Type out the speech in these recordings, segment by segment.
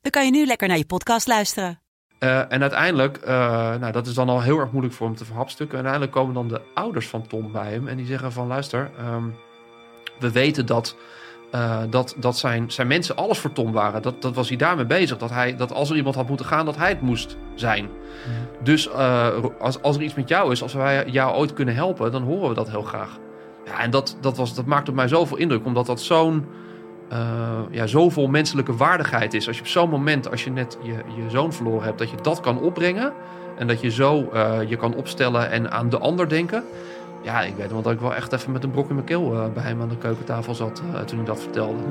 dan kan je nu lekker naar je podcast luisteren. Uh, en uiteindelijk, uh, nou dat is dan al heel erg moeilijk voor hem te verhapstukken. En uiteindelijk komen dan de ouders van Tom bij hem en die zeggen van luister, um, we weten dat, uh, dat, dat zijn, zijn mensen alles voor Tom waren. Dat, dat was hij daarmee bezig. Dat, hij, dat als er iemand had moeten gaan, dat hij het moest zijn. Mm. Dus als, als er iets met jou is, als wij jou ooit kunnen helpen, dan horen we dat heel graag. Ja, en dat, dat, was, dat maakt op mij zoveel indruk, omdat dat zo'n uh, ja, zoveel menselijke waardigheid is. Als je op zo'n moment, als je net je, je zoon verloren hebt, dat je dat kan opbrengen. En dat je zo uh, je kan opstellen en aan de ander denken. Ja, ik weet wel dat ik wel echt even met een brok in mijn keel uh, bij hem aan de keukentafel zat toen ik dat vertelde.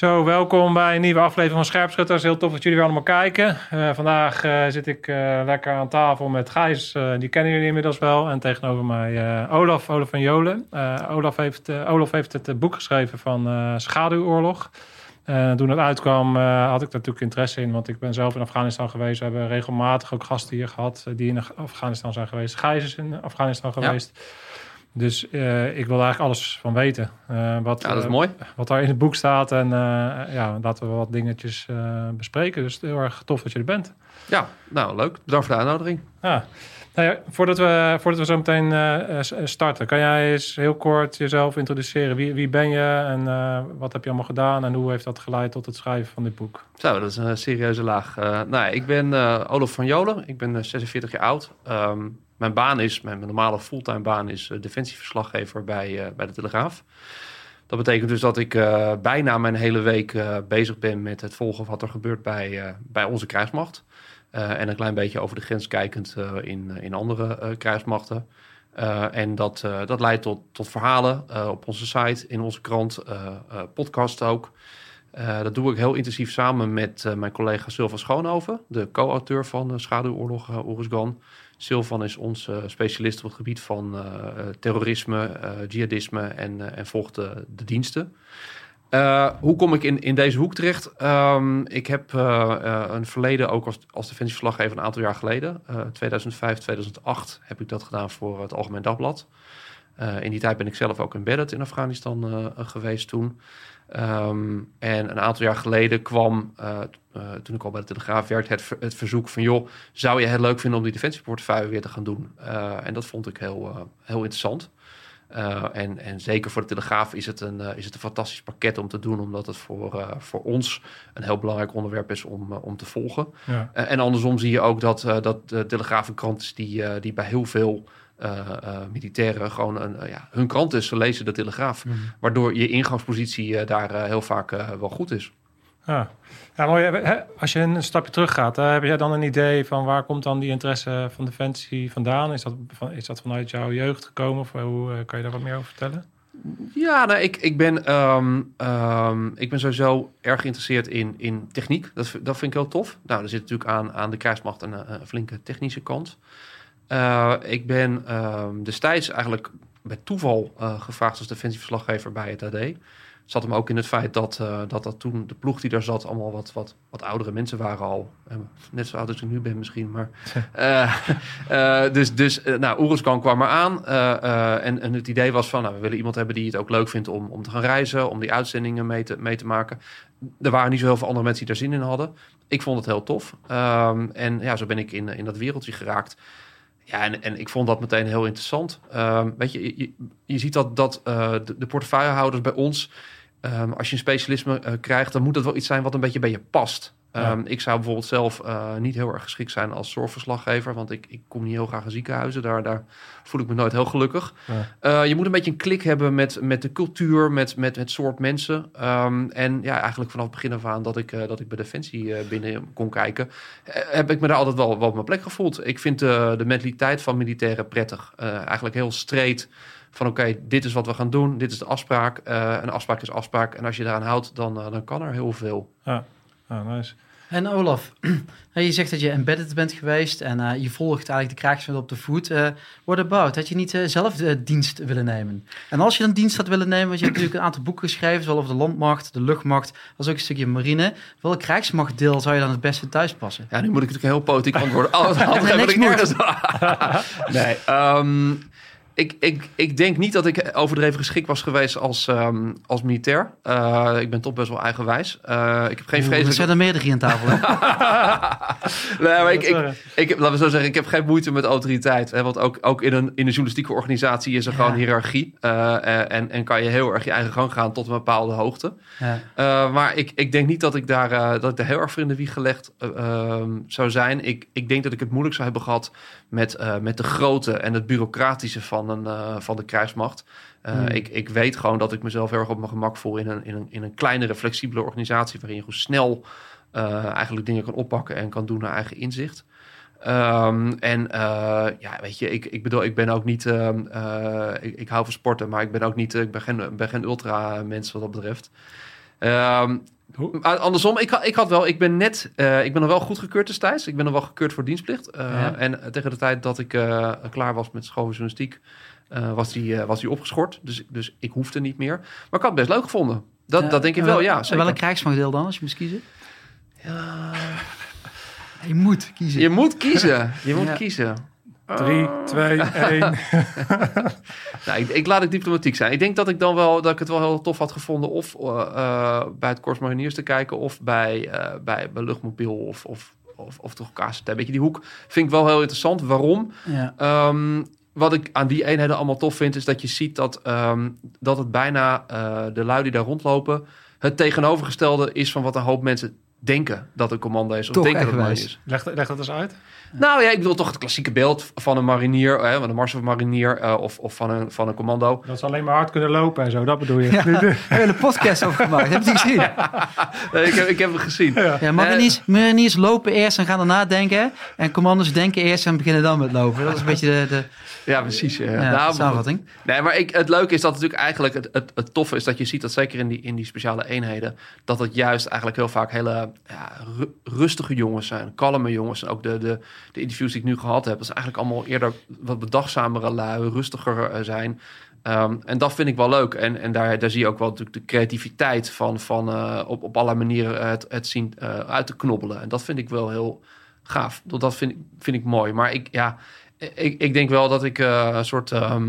Zo, welkom bij een nieuwe aflevering van Scherpschutters. Heel tof dat jullie weer allemaal kijken. Uh, vandaag uh, zit ik uh, lekker aan tafel met Gijs, die kennen jullie inmiddels wel. En tegenover mij Olaf, Olaf van Jolen. Olaf, heeft, Olaf heeft het boek geschreven van Schaduwoorlog. toen het uitkwam had ik natuurlijk interesse in, want ik ben zelf in Afghanistan geweest. We hebben regelmatig ook gasten hier gehad die in Afghanistan zijn geweest. Gijs is in Afghanistan geweest. Ja. Dus uh, ik wil eigenlijk alles van weten. Uh, wat, ja, dat is uh, mooi. Wat daar in het boek staat. En ja, laten we wat dingetjes bespreken. Dus heel erg tof dat je er bent. Ja, nou leuk. Bedankt voor de uitnodiging. Ja. Nou ja, voordat, we, voordat we zo meteen starten, kan jij eens heel kort jezelf introduceren? Wie, wie ben je en wat heb je allemaal gedaan en hoe heeft dat geleid tot het schrijven van dit boek? Zo, dat is een serieuze laag. nou, ik ben Olaf van Jolen, ik ben 46 jaar oud. Um, mijn baan is, mijn normale fulltime baan is uh, defensieverslaggever bij, uh, bij de Telegraaf. Dat betekent dus dat ik uh, bijna mijn hele week bezig ben met het volgen wat er gebeurt bij, bij onze krijgsmacht. en een klein beetje over de grens kijkend in, in andere krijgsmachten. en dat, dat leidt tot, tot verhalen op onze site, in onze krant, podcast ook. dat doe ik heel intensief samen met mijn collega Sylva Schoonhoven, de co-auteur van Schaduwoorlog Oeruzgan. Silvan is onze specialist op het gebied van uh, terrorisme, uh, jihadisme en, en volgt de, diensten. Hoe kom ik in, in deze hoek terecht? Um, ik heb een verleden ook als, als defensieverslaggever een aantal jaar geleden. 2005, 2008 heb ik dat gedaan voor het Algemeen Dagblad. in die tijd ben ik zelf ook embedded in Afghanistan geweest toen. Um, en een aantal jaar geleden kwam, uh, uh, toen ik al bij de Telegraaf werkte, het, het, verzoek van... joh, zou je het leuk vinden om die defensieportefeuille weer te gaan doen? Uh, en dat vond ik heel, heel interessant. en, en zeker voor de Telegraaf is het, een, is het een fantastisch pakket om te doen... omdat het voor, voor ons een heel belangrijk onderwerp is om, om te volgen. Ja. en andersom zie je ook dat, dat de Telegraaf een krant is die, die bij heel veel... Uh, uh, militairen gewoon een, uh, ja, hun krant is, ze lezen de Telegraaf. Mm. Waardoor je ingangspositie daar heel vaak wel goed is. Ja, ja mooi. Als je een stapje terug gaat, heb jij dan een idee van waar komt dan die interesse van Defensie vandaan? Is dat, is dat vanuit jouw jeugd gekomen of hoe kan je daar wat meer over vertellen? Ja, nou, ik, ik, ben, um, um, ik ben sowieso erg geïnteresseerd in, in techniek. Dat, dat vind ik heel tof. Nou, er zit natuurlijk aan, aan de krijgsmacht een, een flinke technische kant. Uh, ik ben uh, destijds eigenlijk bij toeval uh, gevraagd als defensieverslaggever bij het AD. Zat hem ook in het feit dat, uh, dat, dat toen de ploeg die daar zat allemaal wat, wat, wat oudere mensen waren al. Net zo oud als ik nu ben misschien. Maar, dus dus nou, kwam eraan. en, en het idee was van, nou, we willen iemand hebben die het ook leuk vindt om, om te gaan reizen. Om die uitzendingen mee te, mee te maken. Er waren niet zo heel veel andere mensen die daar zin in hadden. Ik vond het heel tof. Um, en ja, zo ben ik in, in dat wereldje geraakt. Ja, en, en ik vond dat meteen heel interessant. Um, weet je, je, ziet dat, dat de, de portefeuillehouders bij ons Um, als je een specialisme uh, krijgt, dan moet het wel iets zijn wat een beetje bij je past. Ja. Um, ik zou bijvoorbeeld zelf uh, niet heel erg geschikt zijn als zorgverslaggever, want ik, ik kom niet heel graag in ziekenhuizen. Daar, daar voel ik me nooit heel gelukkig. Ja. Uh, je moet een beetje een klik hebben met, met de cultuur, met, met het soort mensen. Um, en ja, eigenlijk vanaf het begin af aan dat ik, dat ik bij Defensie binnen kon kijken, heb ik me daar altijd wel, wel op mijn plek gevoeld. Ik vind de, de mentaliteit van militairen prettig. eigenlijk heel streed van oké, dit is wat we gaan doen, dit is de afspraak. Een afspraak is afspraak. En als je daaraan houdt, dan, dan kan er heel veel. Ja, ja nice. En Olaf, je zegt dat je embedded bent geweest en uh, je volgt eigenlijk de krijgsmacht op de voet. Uh, what about? Had je niet uh, zelf de dienst willen nemen? En als je een dienst had willen nemen, want je hebt natuurlijk een aantal boeken geschreven, zowel over de landmacht, de luchtmacht, als ook een stukje marine. Welk krijgsmachtdeel zou je dan het beste thuis passen? Ja, nu moet ik natuurlijk heel politiek antwoorden. Oh, dat heb ik nergens. nee, um, ik, ik, ik denk niet dat ik overdreven geschikt was geweest als, um, als militair. Uh, ik ben toch best wel eigenwijs. Uh, ik heb geen vrees. Er zijn er meerdere hier aan tafel. nee, maar ik, ik, ik, laten we zo zeggen, ik heb geen moeite met autoriteit. Hè, want ook, ook in, een, in een journalistieke organisatie is er ja. gewoon hiërarchie. Uh, en, en kan je heel erg je eigen gang gaan tot een bepaalde hoogte. Ja. maar ik, ik denk niet dat ik daar, dat ik daar heel erg voor in de wieg gelegd ehm, zou zijn. Ik, ik denk dat ik het moeilijk zou hebben gehad met, met de grootte en het bureaucratische van een, uh, van de krijgsmacht. Uh, hmm. ik, ik weet gewoon dat ik mezelf heel erg op mijn gemak voel in een, in een, in een kleinere, flexibele organisatie. waarin je gewoon snel eigenlijk dingen kan oppakken en kan doen naar eigen inzicht. Um, en ja, weet je, ik, ik bedoel, ik ben ook niet. ik, ik, hou van sporten, maar ik ben ook niet. Ik ben geen, ben geen ultra-mens wat dat betreft. Um, Andersom, ik, ik had wel, ik ben net, uh, ik ben nog wel goedgekeurd destijds. Ik ben nog wel gekeurd voor dienstplicht. Uh, ja. En tegen de tijd dat ik uh, klaar was met schooljournalistiek, was, die, was die opgeschort. Dus, dus ik hoefde niet meer. Maar ik had het best leuk gevonden. Dat, ja. dat denk ik wel, ja. En welk krijgsmachtdeel dan, als je moest kiezen? Ja. Je moet kiezen. Je moet kiezen. Je moet kiezen. 3, 2, 1. nou, ik, ik, laat het diplomatiek zijn. Ik denk dat ik dan wel dat ik het wel heel tof had gevonden of uh, bij het Korps Mariniers te kijken of bij, uh, bij, bij Luchtmobiel of, of, of, of toch KCT. Weet je, die hoek vind ik wel heel interessant. Waarom? Ja. Um, wat ik aan die eenheden allemaal tof vind, is dat je ziet dat, um, dat het bijna de lui die daar rondlopen, het tegenovergestelde is van wat een hoop mensen denken dat een commando is. Of Toch denken dat het is. Leg, leg dat eens uit. Nou ja, ik wil toch het klassieke beeld van een marinier, hè, van een mars of marinier uh, of, of van, een, van een commando. Dat ze alleen maar hard kunnen lopen en zo, dat bedoel je. Ja, we hebben een podcast over gemaakt, heb je het gezien? nee, ik, heb, ik heb het gezien. Ja, ja mariniers, mariniers lopen eerst en gaan daarna denken. En commando's denken eerst en beginnen dan met lopen. Dat is een beetje de... de ja, precies. Ja. Ja, nou, samenvatting. Nee, maar ik, het leuke is dat natuurlijk eigenlijk het, het, het toffe is dat je ziet dat zeker in die, in die speciale eenheden, dat het juist eigenlijk heel vaak hele ja, rustige jongens zijn, kalme jongens. En ook de, de, de interviews die ik nu gehad heb, dat is eigenlijk allemaal eerder wat bedachtzamere lui, rustiger uh, zijn. Um, en dat vind ik wel leuk. En, en daar, daar zie je ook wel natuurlijk de creativiteit van, van uh, op, op allerlei manieren het, het zien uh, uit te knobbelen. En dat vind ik wel heel gaaf. Dat vind, vind ik mooi. Maar ik, ja, ik, ik denk wel dat ik een soort. Uh,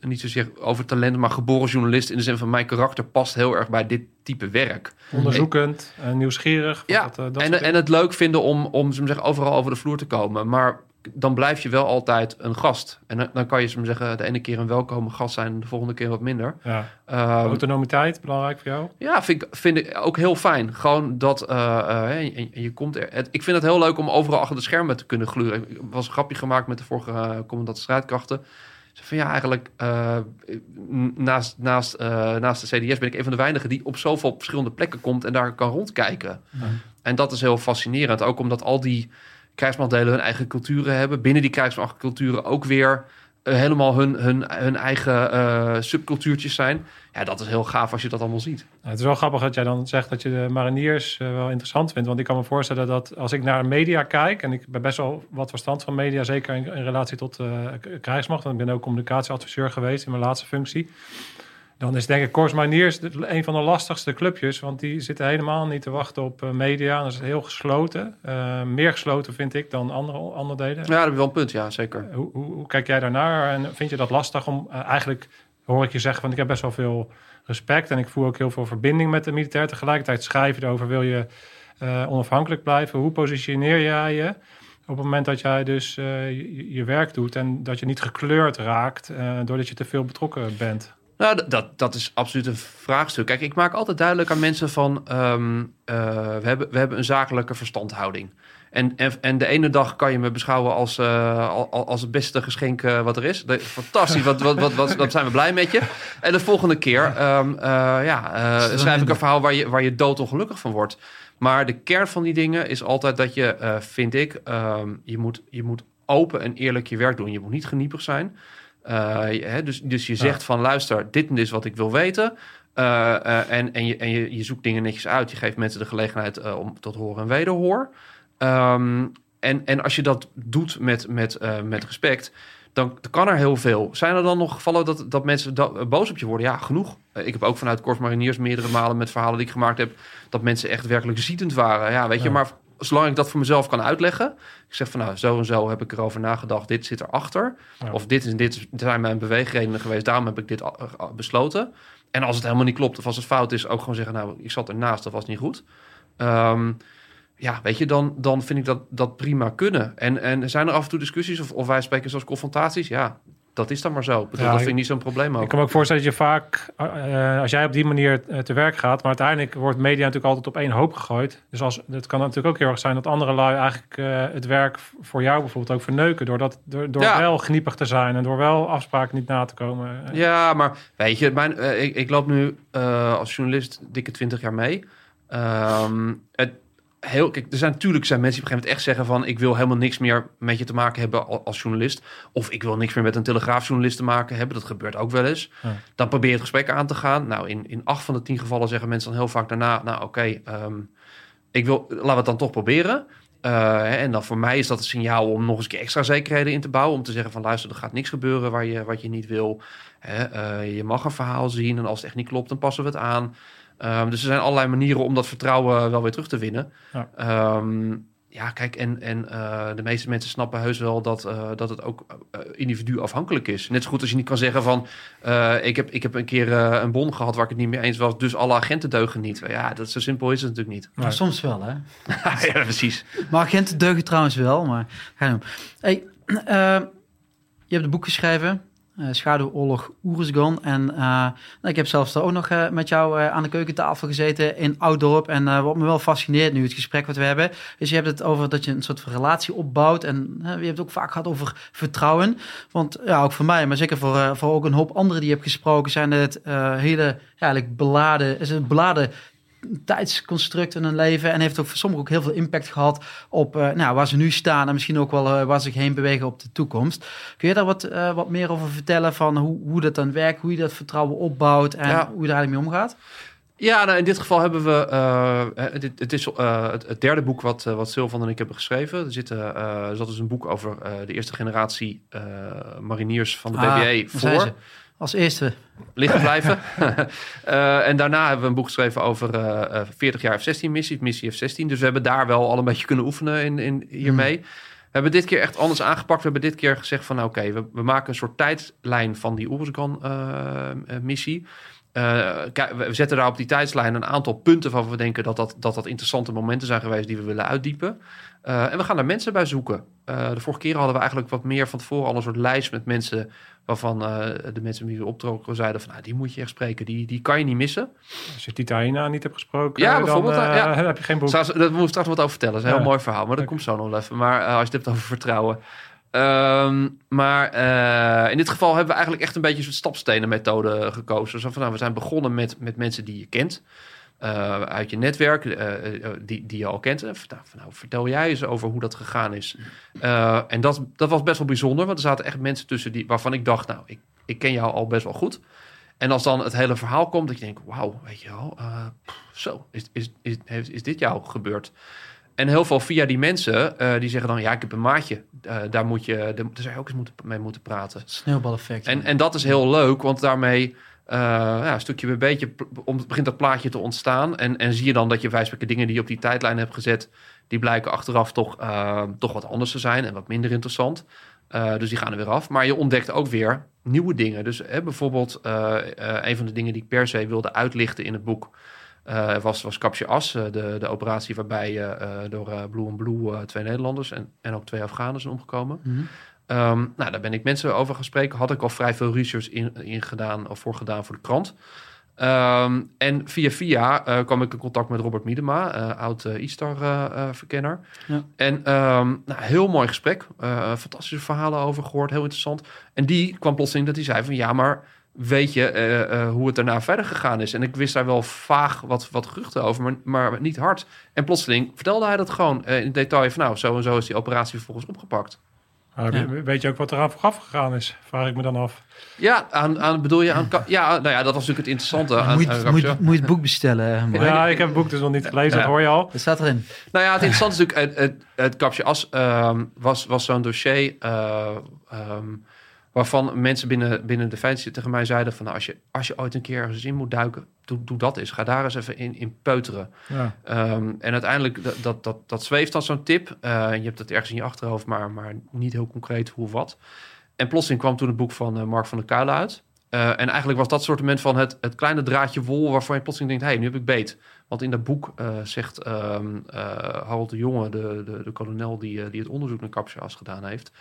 niet zozeer over talent, maar geboren journalist in de zin van mijn karakter past heel erg bij dit type werk. Onderzoekend en nieuwsgierig. Ja, dat, dat en, en het leuk vinden om, om zeggen, overal over de vloer te komen. Maar dan blijf je wel altijd een gast. En dan kan je ze zeggen, de ene keer een welkome gast zijn, de volgende keer wat minder. Ja. Um, Autonomiteit, belangrijk voor jou? Ja, vind ik, vind ik ook heel fijn. Gewoon dat uh, uh, je, je, komt er. Het, ik vind het heel leuk om overal achter de schermen te kunnen gluren. Ik was een grapje gemaakt met de vorige uh, commandant strijdkrachten. Ze van ja, eigenlijk uh, naast, naast, uh, naast de CDS ben ik een van de weinigen die op zoveel verschillende plekken komt en daar kan rondkijken. En dat is heel fascinerend. Ook omdat al die krijgsmachtdelen hun eigen culturen hebben. Binnen die krijgsmachtculturen ook weer helemaal hun, hun, hun eigen uh, subcultuurtjes zijn. Ja, dat is heel gaaf als je dat allemaal ziet. Ja, het is wel grappig dat jij dan zegt dat je de mariniers uh, wel interessant vindt. Want ik kan me voorstellen dat als ik naar media kijk... en ik ben best wel wat verstand van media... zeker in, in relatie tot krijgsmacht... want ik ben ook communicatieadviseur geweest in mijn laatste functie... Dan is denk ik de- een van de lastigste clubjes. Want die zitten helemaal niet te wachten op eh, media. Dat is heel gesloten. Eh, meer gesloten vind ik dan andere onderdelen. Ja, dat heb je wel een punt, ja, zeker. Hoe, hoe, hoe kijk jij daarnaar? En vind je dat lastig om eh, eigenlijk, hoor ik je zeggen, van ik heb best wel veel respect en ik voel ook heel veel verbinding met de militair. Tegelijkertijd schrijf je erover, wil je eh, onafhankelijk blijven? Hoe positioneer jij je op het moment dat jij dus eh, je, je werk doet en dat je niet gekleurd raakt eh, doordat je te veel betrokken bent? Nou, dat, dat is absoluut een vraagstuk. Kijk, ik maak altijd duidelijk aan mensen van... ehm, eh, we, hebben, we hebben een zakelijke verstandhouding. En, en, en de ene dag kan je me beschouwen als, eh, al- al- als het beste geschenk eh, wat er is. Fantastisch, wat, wat, wat, wat, wat zijn we blij met je. En de volgende keer ehm, eh, ja, schrijf ik een verhaal waar je, waar je doodongelukkig van wordt. Maar de kern van die dingen is altijd dat je, vind ik... ehm, je, moet, je moet open en eerlijk je werk doen. Je moet niet geniepig zijn. Eh, hè, dus, dus je zegt van luister, dit en dit is wat ik wil weten. Eh, eh, en en, je, en je, je zoekt dingen netjes uit. Je geeft mensen de gelegenheid om tot horen en wederhoor. Ehm, en, en als je dat doet met, met, met respect, dan kan er heel veel. Zijn er dan nog gevallen dat, dat mensen boos op je worden? Ja, genoeg. Ik heb ook vanuit Korps Mariniers meerdere malen met verhalen die ik gemaakt heb... dat mensen echt werkelijk zietend waren. Ja, weet je, maar zolang ik dat voor mezelf kan uitleggen... ik zeg van nou, zo en zo heb ik erover nagedacht. Dit zit erachter. Ja. Of dit, is, dit zijn mijn beweegredenen geweest. Daarom heb ik dit a- besloten. En als het helemaal niet klopt of als het fout is... ook gewoon zeggen, nou, ik zat ernaast, dat was niet goed. Ehm, ja, weet je, dan, dan vind ik dat, dat prima kunnen. En, en zijn er af en toe discussies of, of wij spreken zoals confrontaties? Ja, dat is dan maar zo. Ik bedoel, Ja, dat vind ik niet zo'n probleem ook. Ik kan me ook voorstellen dat je vaak, eh, als jij op die manier eh, te werk gaat, maar uiteindelijk wordt media natuurlijk altijd op één hoop gegooid. Dus als, het kan natuurlijk ook heel erg zijn dat andere lui eigenlijk eh, het werk voor jou bijvoorbeeld ook verneuken. Door, dat, door, door Ja. wel gniepig te zijn en door wel afspraken niet na te komen. Ja, maar weet je, mijn, ik, ik loop nu als journalist dikke 20 jaar mee. Ehm, het, heel, kijk, er zijn natuurlijk zijn mensen die op een gegeven moment echt zeggen van... ik wil helemaal niks meer met je te maken hebben al- als journalist. Of ik wil niks meer met een telegraafjournalist te maken hebben. Dat gebeurt ook wel eens. Ja. Dan probeer je het gesprek aan te gaan. Nou, in, in acht van de tien gevallen zeggen mensen dan heel vaak daarna... nou, oké, ehm, ik wil, laten we het dan toch proberen. Eh, en dan voor mij is dat een signaal om nog eens een keer extra zekerheden in te bouwen. Om te zeggen van luister, er gaat niks gebeuren waar je, wat je niet wil. Hè, eh, je mag een verhaal zien en als het echt niet klopt, dan passen we het aan. Ehm, dus er zijn allerlei manieren om dat vertrouwen wel weer terug te winnen. Ja. Ehm, ja, kijk, en, en eh, de meeste mensen snappen heus wel dat, eh, dat het ook eh, individu afhankelijk is. Net zo goed als je niet kan zeggen van... eh, ik, heb, ik heb een keer een bon gehad waar ik het niet mee eens was... dus alle agenten deugen niet. Ja, dat zo simpel is het natuurlijk niet. Maar soms wel, hè? ja, precies. Maar agenten deugen trouwens wel, maar ga je doen. Hey, je hebt een boek geschreven, eh Schaduwoorlog Oeruzgan. En eh, nou, ik heb zelfs daar ook nog eh, met jou aan de keukentafel gezeten in Ouddorp. En wat me wel fascineert nu, het gesprek wat we hebben, is je hebt het over dat je een soort van relatie opbouwt. En je hebt het ook vaak gehad over vertrouwen. Want ja, ook voor mij, maar zeker voor, voor ook een hoop anderen die je hebt gesproken, zijn het hele eigenlijk beladen, is een beladen tijdsconstruct in hun leven. En heeft ook voor sommigen ook heel veel impact gehad op eh, nou, waar ze nu staan. En misschien ook wel eh, waar ze zich heen bewegen op de toekomst. Kun je daar wat, eh, wat meer over vertellen van hoe, hoe dat dan werkt? Hoe je dat vertrouwen opbouwt en Ja. hoe je daar mee omgaat? Ja, nou, in dit geval hebben we. dit, het is het, het derde boek wat, eh, wat Sylvan en ik hebben geschreven. Er, zitten, eh, er zat dus een boek over de eerste generatie mariniers van de Ah, BBA voor. Als eerste. liggen blijven. Eh, en daarna hebben we een boek geschreven over eh, eh, 40 jaar F-16-missie, missie F-16. Dus we hebben daar wel al een beetje kunnen oefenen in, in, hiermee. We hebben dit keer echt anders aangepakt. We hebben dit keer gezegd van, nou, oké, we, we maken een soort tijdlijn van die Oeruzgan-missie. Eh, we zetten daar op die tijdslijn een aantal punten van we denken dat dat, dat dat interessante momenten zijn geweest die we willen uitdiepen. Eh, en we gaan daar mensen bij zoeken. Eh, de vorige keer hadden we eigenlijk wat meer van tevoren al een soort lijst met mensen waarvan eh, de mensen die we optrokken zeiden van nou, die moet je echt spreken, die, die kan je niet missen. Als je Tita Hina niet hebt gesproken, Ja, dan bijvoorbeeld, eh, ja. heb je geen boek. Straks, daar moeten we straks wat over vertellen. Dat is een heel mooi verhaal, maar dat komt zo nog wel even. Maar eh, als je het hebt over vertrouwen. Ehm, maar eh, in dit geval hebben we eigenlijk echt een beetje een soort stapstenen methode gekozen. Zo van, nou, we zijn begonnen met, met mensen die je kent. Eh, uit je netwerk, eh, eh, die, die je al kent. En vertel, nou, vertel jij eens over hoe dat gegaan is. Eh, en dat, dat was best wel bijzonder, want er zaten echt mensen tussen die, waarvan ik dacht, nou, ik, ik ken jou al best wel goed. En als dan het hele verhaal komt, dat je denkt, wauw, weet je wel, zo, is, is, is, is, is dit jou gebeurd? En heel veel via die mensen, die zeggen dan, ja, ik heb een maatje. Daar, moet je, daar zou je ook eens moeten, mee moeten praten. Sneeuwbaleffect. En, en dat is heel leuk, want daarmee eh, ja, stukje bij beetje begint dat plaatje te ontstaan. En, en zie je dan dat je wijselijke dingen die je op die tijdlijn hebt gezet, die blijken achteraf toch, eh, toch wat anders te zijn en wat minder interessant. Eh, dus die gaan er weer af. Maar je ontdekt ook weer nieuwe dingen. Dus hè, bijvoorbeeld eh, een van de dingen die ik per se wilde uitlichten in het boek. was, was As, de, de operatie waarbij door Blue and Blue twee Nederlanders en, en ook twee Afghanen zijn omgekomen. Mhm. Ehm, nou, daar ben ik mensen over gaan spreken. Had ik al vrij veel research in, in gedaan of voor gedaan voor de krant. Ehm, en via via eh, kwam ik in contact met Robert Miedema, eh, oud uh, E-Star-verkenner. Ja. En ehm, nou, heel mooi gesprek. Eh, fantastische verhalen over gehoord, heel interessant. En die kwam plotseling dat hij zei van ja, maar weet je eh, eh, hoe het daarna verder gegaan is? En ik wist daar wel vaag wat, wat geruchten over, maar, maar niet hard. En plotseling vertelde hij dat gewoon eh, in detail van nou, zo en zo is die operatie vervolgens opgepakt. Maar we- Weet je ook wat eraan vooraf gegaan is? Vraag ik me dan af. Ja, aan, aan, bedoel je aan... Ja, nou ja, dat was natuurlijk het interessante. Aan, moet, aan moet, moet je het boek bestellen. Mark. Ja, ik heb het boek dus nog niet gelezen, Ja. dat hoor je al. Dat staat erin. Nou ja, het interessante is natuurlijk, het, het, het kapje as ehm, was, was zo'n dossier eh, ehm, waarvan mensen binnen, binnen Defensie tegen mij zeiden van nou, als, je, als je ooit een keer ergens in moet duiken, doe, doe dat eens. Ga daar eens even in, in peuteren. Ja. Ehm, en uiteindelijk, dat, dat, dat, dat zweeft als zo'n tip. Eh, je hebt het ergens in je achterhoofd, maar, maar niet heel concreet hoe of wat. En plotseling kwam toen het boek van eh, Mark van der Kuilen uit. Eh, en eigenlijk was dat soort moment van het, het kleine draadje wol... waarvan je plotseling denkt, hé, hey, nu heb ik beet. Want in dat boek zegt eh, Harold de Jonge, de, de, de kolonel die, die het onderzoek naar Capsias gedaan heeft...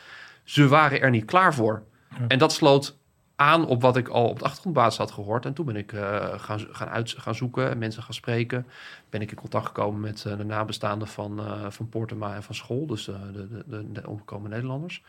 ze waren er niet klaar voor. Ja. En dat sloot aan op wat ik al op de achtergrondbasis had gehoord. En toen ben ik eh, gaan, gaan, uit, gaan zoeken en mensen gaan spreken. Ben ik in contact gekomen met eh, de nabestaanden van, eh van Portema en van school. Dus de, de, de, de omgekomen Nederlanders.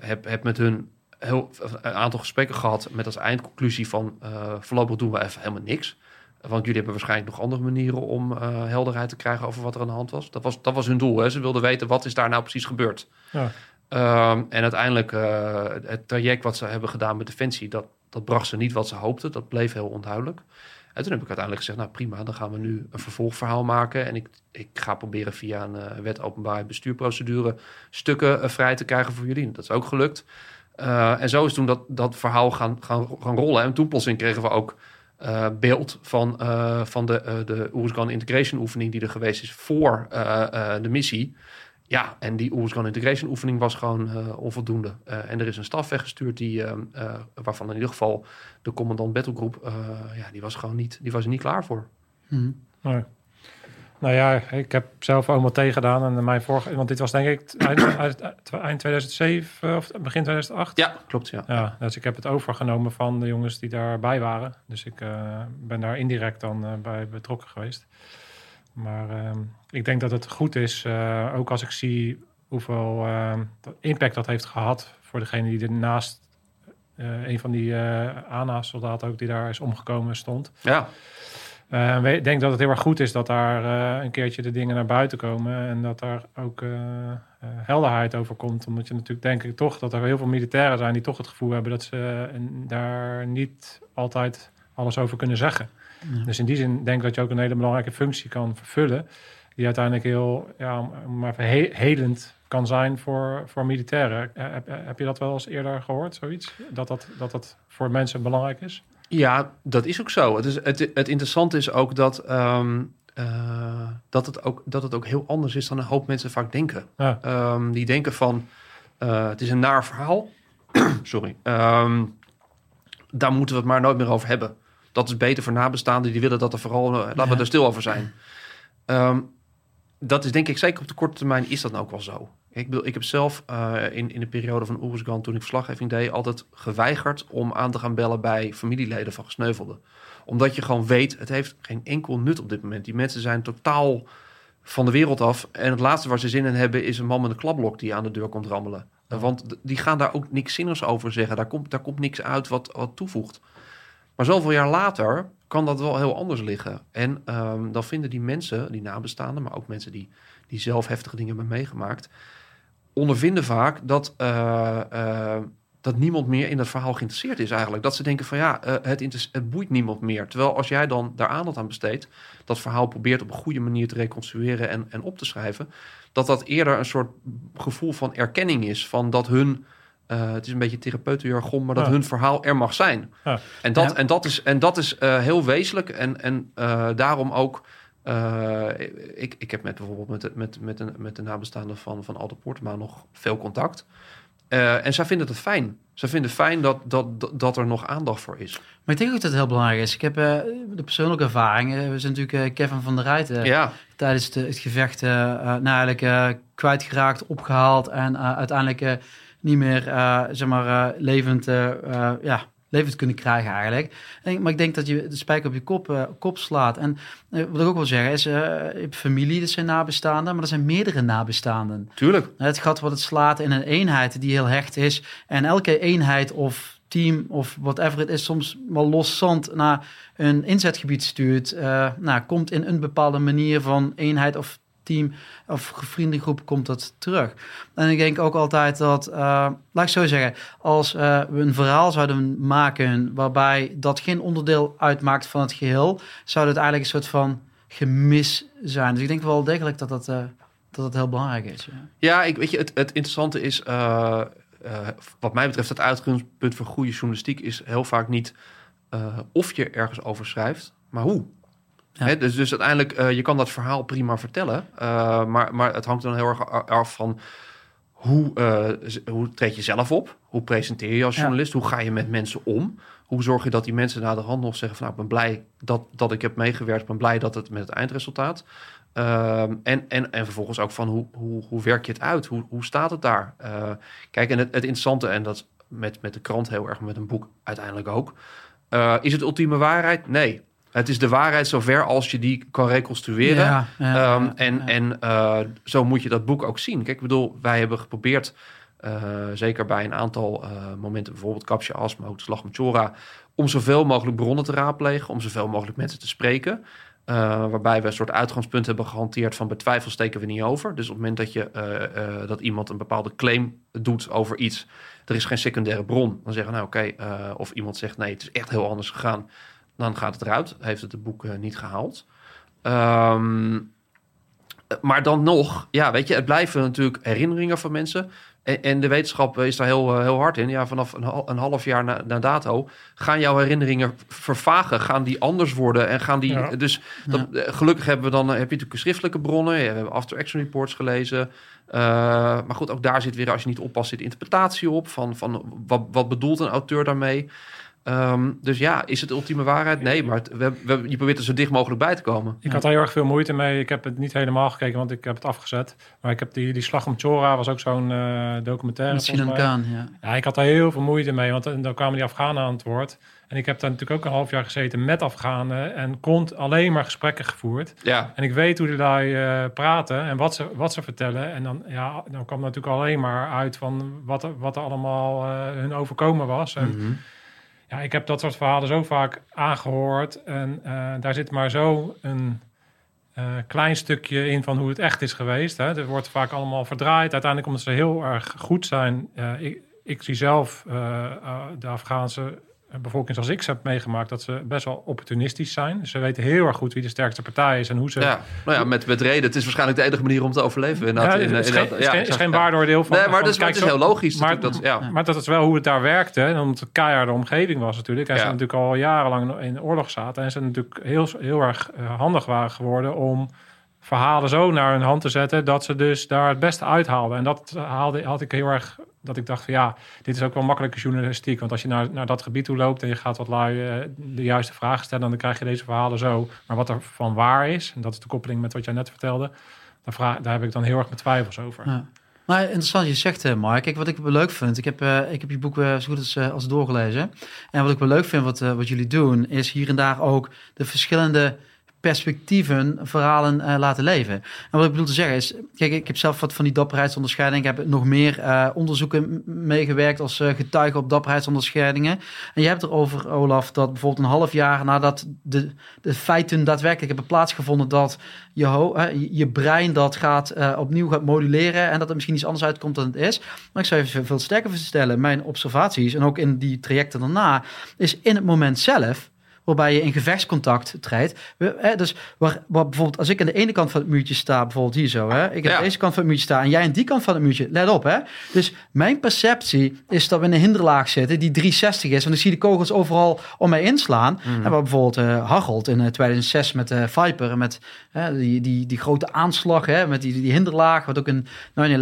Heb, heb met hun heel, een aantal gesprekken gehad met als eindconclusie van... voorlopig doen we even helemaal niks. Want jullie hebben waarschijnlijk nog andere manieren om helderheid te krijgen over wat er aan de hand was. Dat was, dat was hun doel. Hè? Ze wilden weten wat is daar nou precies gebeurd. Ja. Ehm, en uiteindelijk eh, het traject wat ze hebben gedaan met Defensie, dat, dat bracht ze niet wat ze hoopten. Dat bleef heel onduidelijk. En toen heb ik uiteindelijk gezegd, nou prima, dan gaan we nu een vervolgverhaal maken. En ik, ik ga proberen via een eh, wet openbaar bestuurprocedure stukken eh, vrij te krijgen voor jullie. Dat is ook gelukt. En zo is toen dat, dat verhaal gaan, gaan, gaan rollen. En toen kregen we ook beeld van, van de, uh, de Integration oefening die er geweest is voor de missie. Ja, en die Oeruzgan Integration oefening was gewoon uh, onvoldoende. Uh, en er is een staf weggestuurd die, uh, waarvan in ieder geval de commandant battlegroep, ja, die was gewoon niet, die was er niet klaar voor. Hmm. Nee. Nou ja, ik heb zelf OMT gedaan en mijn vorige, want dit was denk ik eind, eind 2007 of begin 2008. Ja, klopt. Ja. ja, dus ik heb het overgenomen van de jongens die daarbij waren. Dus ik ben daar indirect dan bij betrokken geweest. Maar uh, ik denk dat het goed is, uh, ook als ik zie hoeveel impact dat heeft gehad voor degene die ernaast uh, een van die uh, ANA-soldaten ook die daar is omgekomen stond. Ja. Uh, ik denk dat het heel erg goed is dat daar uh, een keertje de dingen naar buiten komen en dat daar ook uh, helderheid over komt. Omdat je natuurlijk denk ik toch dat er heel veel militairen zijn die toch het gevoel hebben dat ze daar niet altijd alles over kunnen zeggen. Ja. Dus in die zin denk ik dat je ook een hele belangrijke functie kan vervullen, die uiteindelijk heel ja, maar he helend kan zijn voor, voor militairen. Heb, heb je dat wel eens eerder gehoord, zoiets? Dat dat, dat dat voor mensen belangrijk is? Ja, dat is ook zo. Het, is, het, het interessante is ook dat, um, uh, dat, het ook dat het ook heel anders is dan een hoop mensen vaak denken. Ja. Um, die denken van, uh, het is een naar verhaal. Sorry. Um, daar moeten we het maar nooit meer over hebben. Dat is beter voor nabestaanden. Die willen dat er vooral, uh, laten we er stil over zijn. Dat is denk ik, zeker op de korte termijn is dat nou ook wel zo. Ik, bedoel, ik heb zelf uh, in, in de periode van Oeruzgan, toen ik verslaggeving deed, altijd geweigerd om aan te gaan bellen bij familieleden van gesneuvelden. Omdat je gewoon weet, het heeft geen enkel nut op dit moment. Die mensen zijn totaal van de wereld af. En het laatste waar ze zin in hebben is een man met een klapblok die aan de deur komt rammelen. Ja. Want die gaan daar ook niks zinnigs over zeggen. Daar komt, daar komt niks uit wat, wat toevoegt. Maar zoveel jaar later kan dat wel heel anders liggen. En um, dan vinden die mensen, die nabestaanden, maar ook mensen die, die zelf heftige dingen hebben meegemaakt, ondervinden vaak dat, uh, uh, dat niemand meer in dat verhaal geïnteresseerd is eigenlijk. Dat ze denken van ja, uh, het, het boeit niemand meer. Terwijl als jij dan daar aandacht aan besteedt, dat verhaal probeert op een goede manier te reconstrueren en, en op te schrijven, dat dat eerder een soort gevoel van erkenning is van dat hun eh, het is een beetje therapeutenjargon, maar dat Ja. hun verhaal er mag zijn. Ja. En dat, Ja. en dat is, en dat is eh, heel wezenlijk. En, en eh, daarom ook. eh, ik, ik heb met bijvoorbeeld met, de- met, met, een, met de nabestaanden van, van Aldo Portema nog veel contact. Eh, en zij vinden het fijn. Zij vinden het fijn dat, dat, dat, dat er nog aandacht voor is. Maar ik denk ook dat het heel belangrijk is. Ik heb eh, de persoonlijke ervaring. we zijn natuurlijk eh, Kevin van der Rijten. ja, tijdens de, het gevecht eh eh, nou eigenlijk kwijtgeraakt, opgehaald en eh, uiteindelijk eh, niet meer eh, zeg maar, eh, levend, eh, ja, levend kunnen krijgen eigenlijk. En, maar ik denk dat je de spijker op je kop, kop slaat. En wat ik ook wil zeggen is, je hebt familie, dat zijn nabestaanden, maar er zijn meerdere nabestaanden. tuurlijk. Het gat wat het slaat in een eenheid die heel hecht is. En elke eenheid of team of whatever het is, soms wel los zand naar een inzetgebied stuurt. eh, nou, komt in een bepaalde manier van eenheid of team of vriendengroep komt dat terug. En ik denk ook altijd dat, eh, laat ik zo zeggen, als eh, we een verhaal zouden maken waarbij dat geen onderdeel uitmaakt van het geheel, zou het eigenlijk een soort van gemis zijn. Dus ik denk wel degelijk dat dat, eh, dat, dat heel belangrijk is. Ja. Ik, weet je, het, het interessante is, wat mij betreft, het uitgangspunt voor goede journalistiek is heel vaak niet of je ergens over schrijft, maar hoe. Ja. Dus, dus uiteindelijk, eh, je kan dat verhaal prima vertellen, eh, maar, maar het hangt dan heel erg af van hoe, eh, hoe treed je zelf op? Hoe presenteer je als Ja. journalist? Hoe ga je met mensen om? Hoe zorg je dat die mensen na de hand nog zeggen van nou, ik ben blij dat, dat ik heb meegewerkt, ik ben blij dat het met het eindresultaat. Ehm, en, en, en vervolgens ook van hoe, hoe, hoe werk je het uit? Hoe, hoe staat het daar? Kijk, en het, het interessante, en dat met, met de krant heel erg, met een boek uiteindelijk ook. is het ultieme waarheid? Nee. Het is de waarheid zover als je die kan reconstrueren. Ja, ja, Ehm, en en eh, zo moet je dat boek ook zien. Kijk, ik bedoel, wij hebben geprobeerd, eh, zeker bij een aantal eh, momenten, bijvoorbeeld Kapsje As, maar ook de Slag om Chora, om zoveel mogelijk bronnen te raadplegen, om zoveel mogelijk mensen te spreken. Waarbij we een soort uitgangspunt hebben gehanteerd van bij twijfel steken we niet over. Dus op het moment dat, je, dat iemand een bepaalde claim doet over iets, er is geen secundaire bron, dan zeggen we nou oké, of iemand zegt nee, het is echt heel anders gegaan, dan gaat het eruit. Heeft het het boek eh, niet gehaald. Ehm, maar dan nog, ja, weet je, het blijven natuurlijk herinneringen van mensen. En, en de wetenschap is daar heel, eh, heel hard in. Ja, vanaf een, een half jaar na, na dato gaan jouw herinneringen vervagen. Gaan die anders worden? En gaan die. Ja. Dus dat, eh, gelukkig hebben we dan, eh, heb je natuurlijk schriftelijke bronnen. Ja, we hebben after action reports gelezen. Eh, maar goed, ook daar zit weer, als je niet oppast, zit interpretatie op. Van, van wat, wat bedoelt een auteur daarmee? Ehm, dus ja, is het ultieme waarheid? Nee, maar het- we, we, je probeert er zo dicht mogelijk bij te komen. Ik had daar heel erg veel moeite mee. Ik heb het niet helemaal gekeken, want ik heb het afgezet. Maar ik heb die, die Slag om Chora was ook zo'n eh, documentaire. Sinan mij. Khan, ja. Ja, ik had daar heel veel moeite mee, want dan dan kwamen die Afghanen aan het woord. En ik heb daar natuurlijk ook een half jaar gezeten met Afghanen en kon alleen maar gesprekken gevoerd. Ja, En ik weet hoe die lui eh, praten en wat ze, wat ze vertellen. En dan, ja, dan kwam natuurlijk alleen maar uit van wat er, wat er allemaal eh, hun overkomen was. En Mhm. Ja, ik heb dat soort verhalen zo vaak aangehoord. En eh, daar zit maar zo een eh, klein stukje in van hoe het echt is geweest. Hè. Er wordt vaak allemaal verdraaid. Uiteindelijk omdat ze heel erg goed zijn. Eh, ik, ik zie zelf de Afghaanse bevolking zoals ik ze heb meegemaakt... dat ze best wel opportunistisch zijn. Dus ze weten heel erg goed wie de sterkste partij is en hoe ze... ja. Nou ja, met, met reden. Het is waarschijnlijk de enige manier om te overleven. Ja, het In- is, in- geen, in- is ja, geen, is geen ja. waardeoordeel van... Nee, maar, van, dat maar kijk, het is heel logisch. maar- dat, ja. Maar dat is wel hoe het daar werkte. En omdat het keiharde omgeving was natuurlijk. En ze Ja. natuurlijk al jarenlang in oorlog zaten. En ze natuurlijk heel, heel erg eh, handig waren geworden om verhalen zo naar hun hand te zetten. Dat ze dus daar het beste uithaalden. En dat haalde, had ik heel erg... Dat ik dacht van ja, dit is ook wel makkelijke journalistiek. Want als je naar, naar dat gebied toe loopt en je gaat wat lui eh, de juiste vragen stellen... dan krijg je deze verhalen zo. Maar wat er van waar is, en dat is de koppeling met wat jij net vertelde... Daar, vraag, daar heb ik dan heel erg mijn twijfels over. Ja. Maar interessant, je zegt, eh, Mark. Kijk, wat ik wel leuk vind, ik heb, eh, ik heb je boek zo goed als, als doorgelezen. En wat ik wel leuk vind, wat, wat jullie doen, is hier en daar ook de verschillende perspectieven, verhalen eh, laten leven. En wat ik bedoel te zeggen is, kijk, ik heb zelf wat van die dapperheidsonderscheiding. Ik heb nog meer eh, onderzoeken meegewerkt als eh, getuige op dapperheidsonderscheidingen. En je hebt erover, Olaf, dat bijvoorbeeld een half jaar nadat de, de feiten daadwerkelijk hebben plaatsgevonden, dat je, je- brein dat gaat opnieuw gaat moduleren en dat er misschien iets anders uitkomt dan het is. Maar ik zou je veel- veel sterker verstellen, mijn observaties en ook in die trajecten daarna, is in het moment zelf waarbij je in gevechtscontact treedt. Dus waar, waar bijvoorbeeld als ik aan de ene kant van het muurtje sta, bijvoorbeeld hier zo, hè, ik aan Ja. deze kant van het muurtje sta en jij aan die kant van het muurtje, let op hè. Dus mijn perceptie is dat we in een hinderlaag zitten die 360 is, want ik zie de kogels overal om mij inslaan. En waar bijvoorbeeld eh Harold in eh, 2006 met de Viper en met hè, die, die, die grote aanslag hè, met die, die hinderlaag, wat ook in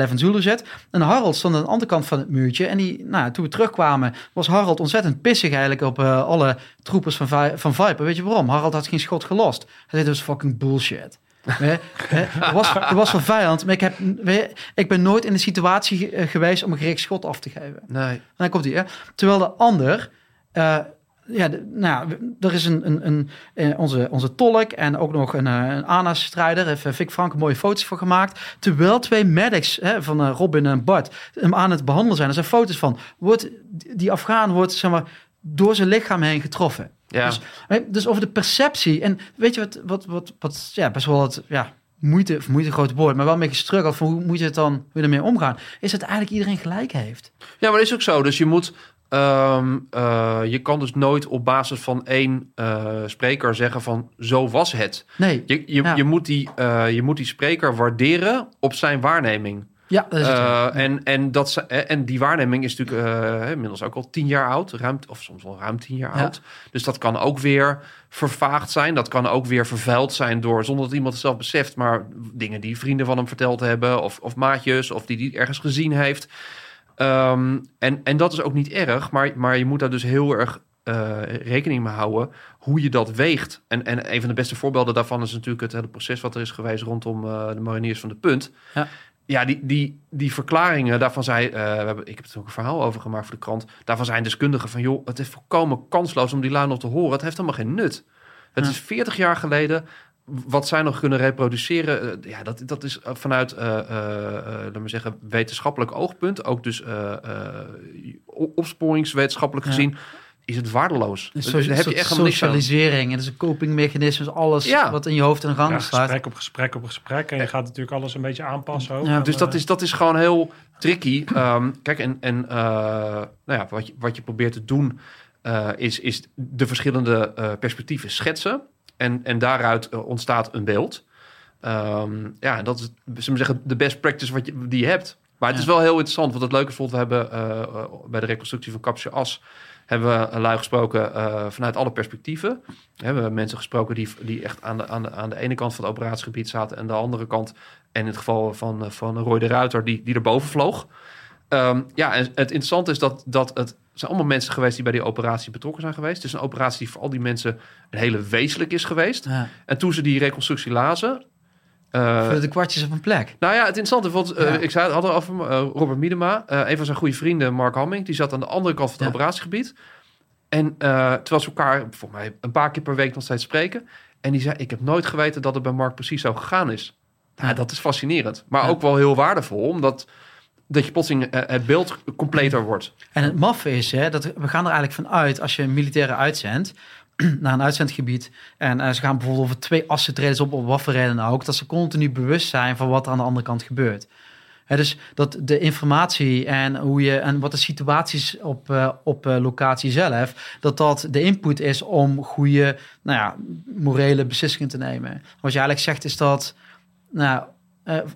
9-11 Zulu zit. En Harold stond aan de andere kant van het muurtje. En die, nou, toen we terugkwamen, was Harold ontzettend pissig eigenlijk op eh, alle troepers van, van Viper. Weet je waarom? Harold had geen schot gelost. Hij zei, dat is fucking bullshit. Er, was, er was wel vijand, maar ik, heb, ik ben nooit in de situatie eh, geweest om een gericht schot af te geven. Nee. En dan komt hij. Terwijl de ander. eh, ja, de- nou, er is een, een, een eh, onze, onze tolk en ook nog een, een ANA-strijder. Heeft Vic Frank mooie foto's voor gemaakt. Terwijl twee medics hè, van Robin en Bart hem aan het behandelen zijn. Er zijn foto's van. Wordt, die Afghaan wordt zeg maar, door zijn lichaam heen getroffen. Ja. Dus, dus over de perceptie. En weet je wat, wat, wat, wat ja, best wel het, ja, moeite, of moeite groot woord, maar wel een beetje gestruggeld van hoe moet je het dan, je ermee omgaan. Is dat eigenlijk iedereen gelijk heeft. Ja, maar dat is ook zo. Dus je moet. ehm, eh, je kan dus nooit op basis van één eh, spreker zeggen van zo was het. Nee. Je, je, Ja. je, moet die, eh, je moet die spreker waarderen op zijn waarneming. Ja, dat is het. Eh, en, en, dat, ze- eh, en die waarneming is natuurlijk eh, inmiddels ook al tien jaar oud, ruim, of soms wel ruim tien jaar Ja. oud. Dus dat kan ook weer vervaagd zijn. Dat kan ook weer vervuild zijn door, zonder dat iemand het zelf beseft, maar dingen die vrienden van hem verteld hebben, of, of maatjes, of die die ergens gezien heeft. Ehm, en, en dat is ook niet erg, maar, maar je moet daar dus heel erg eh, rekening mee houden hoe je dat weegt. En, en een van de beste voorbeelden daarvan is natuurlijk het hele proces wat er is geweest rondom eh, de mariniers van de Punt. Ja. Ja, die, die, die verklaringen, daarvan zei, eh, we hebben, ik heb er ook een verhaal over gemaakt voor de krant. Daarvan zijn deskundigen van, joh, het is volkomen kansloos om die lui nog te horen. Het heeft helemaal geen nut. Het Ja. is 40 jaar geleden. Wat zij nog kunnen reproduceren, eh, ja, dat, dat is eh, vanuit, laten we zeggen, wetenschappelijk oogpunt, ook dus op- opsporingswetenschappelijk Ja. gezien, is het waardeloos. Een Dus soort, daar heb je echt socialisering. En dat is een copingmechanisme. Alles Ja. wat in je hoofd in de gang Ja, staat. gesprek op gesprek op gesprek. En je gaat natuurlijk alles een beetje aanpassen ook. Ja, Dus En, dat is, dat is gewoon heel tricky. Ehm, kijk, en, en eh, nou ja, wat, je, wat je probeert te doen, eh, is, is de verschillende eh, perspectieven schetsen. En, en daaruit ontstaat een beeld. Ehm, ja, en dat is zullen we zeggen, de best practice wat je, die je hebt. Maar het Ja. is wel heel interessant. Want het leuke is bijvoorbeeld, we hebben bij de reconstructie van Kapsje As... hebben we lui gesproken eh, vanuit alle perspectieven. We hebben mensen gesproken die, die echt aan de, aan, de, aan de ene kant van het operatiegebied zaten... en de andere kant, en in het geval van, eh, van Roy de Ruiter, die, die erboven vloog. Ehm, ja, en het interessante is dat, dat het zijn allemaal mensen geweest die bij die operatie betrokken zijn geweest. Het is een operatie die voor al die mensen een hele wezenlijk is geweest. Ja. En toen ze die reconstructie lazen... Vullen de kwartjes op een plek. nou ja, het interessante, want eh, Ja. ik zei het hadden over eh, Robert Miedema, een van zijn goede vrienden, Mark Hamming, die zat aan de andere kant van het Ja. operatiegebied. En terwijl ze elkaar voor mij een paar keer per week nog steeds spreken. En die zei: Ik heb nooit geweten dat het bij Mark precies zo gegaan is. Nou, Ja. dat is fascinerend, maar ook wel heel waardevol, omdat dat je plotseling het beeld completer wordt. En het maffe is, hè, dat we gaan er eigenlijk van uit als je een militaire uitzendt naar een uitzendgebied. En eh, ze gaan bijvoorbeeld over twee assen treden op, op wat dan ook. Dat ze continu bewust zijn van wat er aan de andere kant gebeurt. Hè, dus dat de informatie en hoe je en wat de situaties op, eh, op eh, locatie zelf, dat dat de input is om goede, nou ja, morele beslissingen te nemen. Wat je eigenlijk zegt is dat, nou,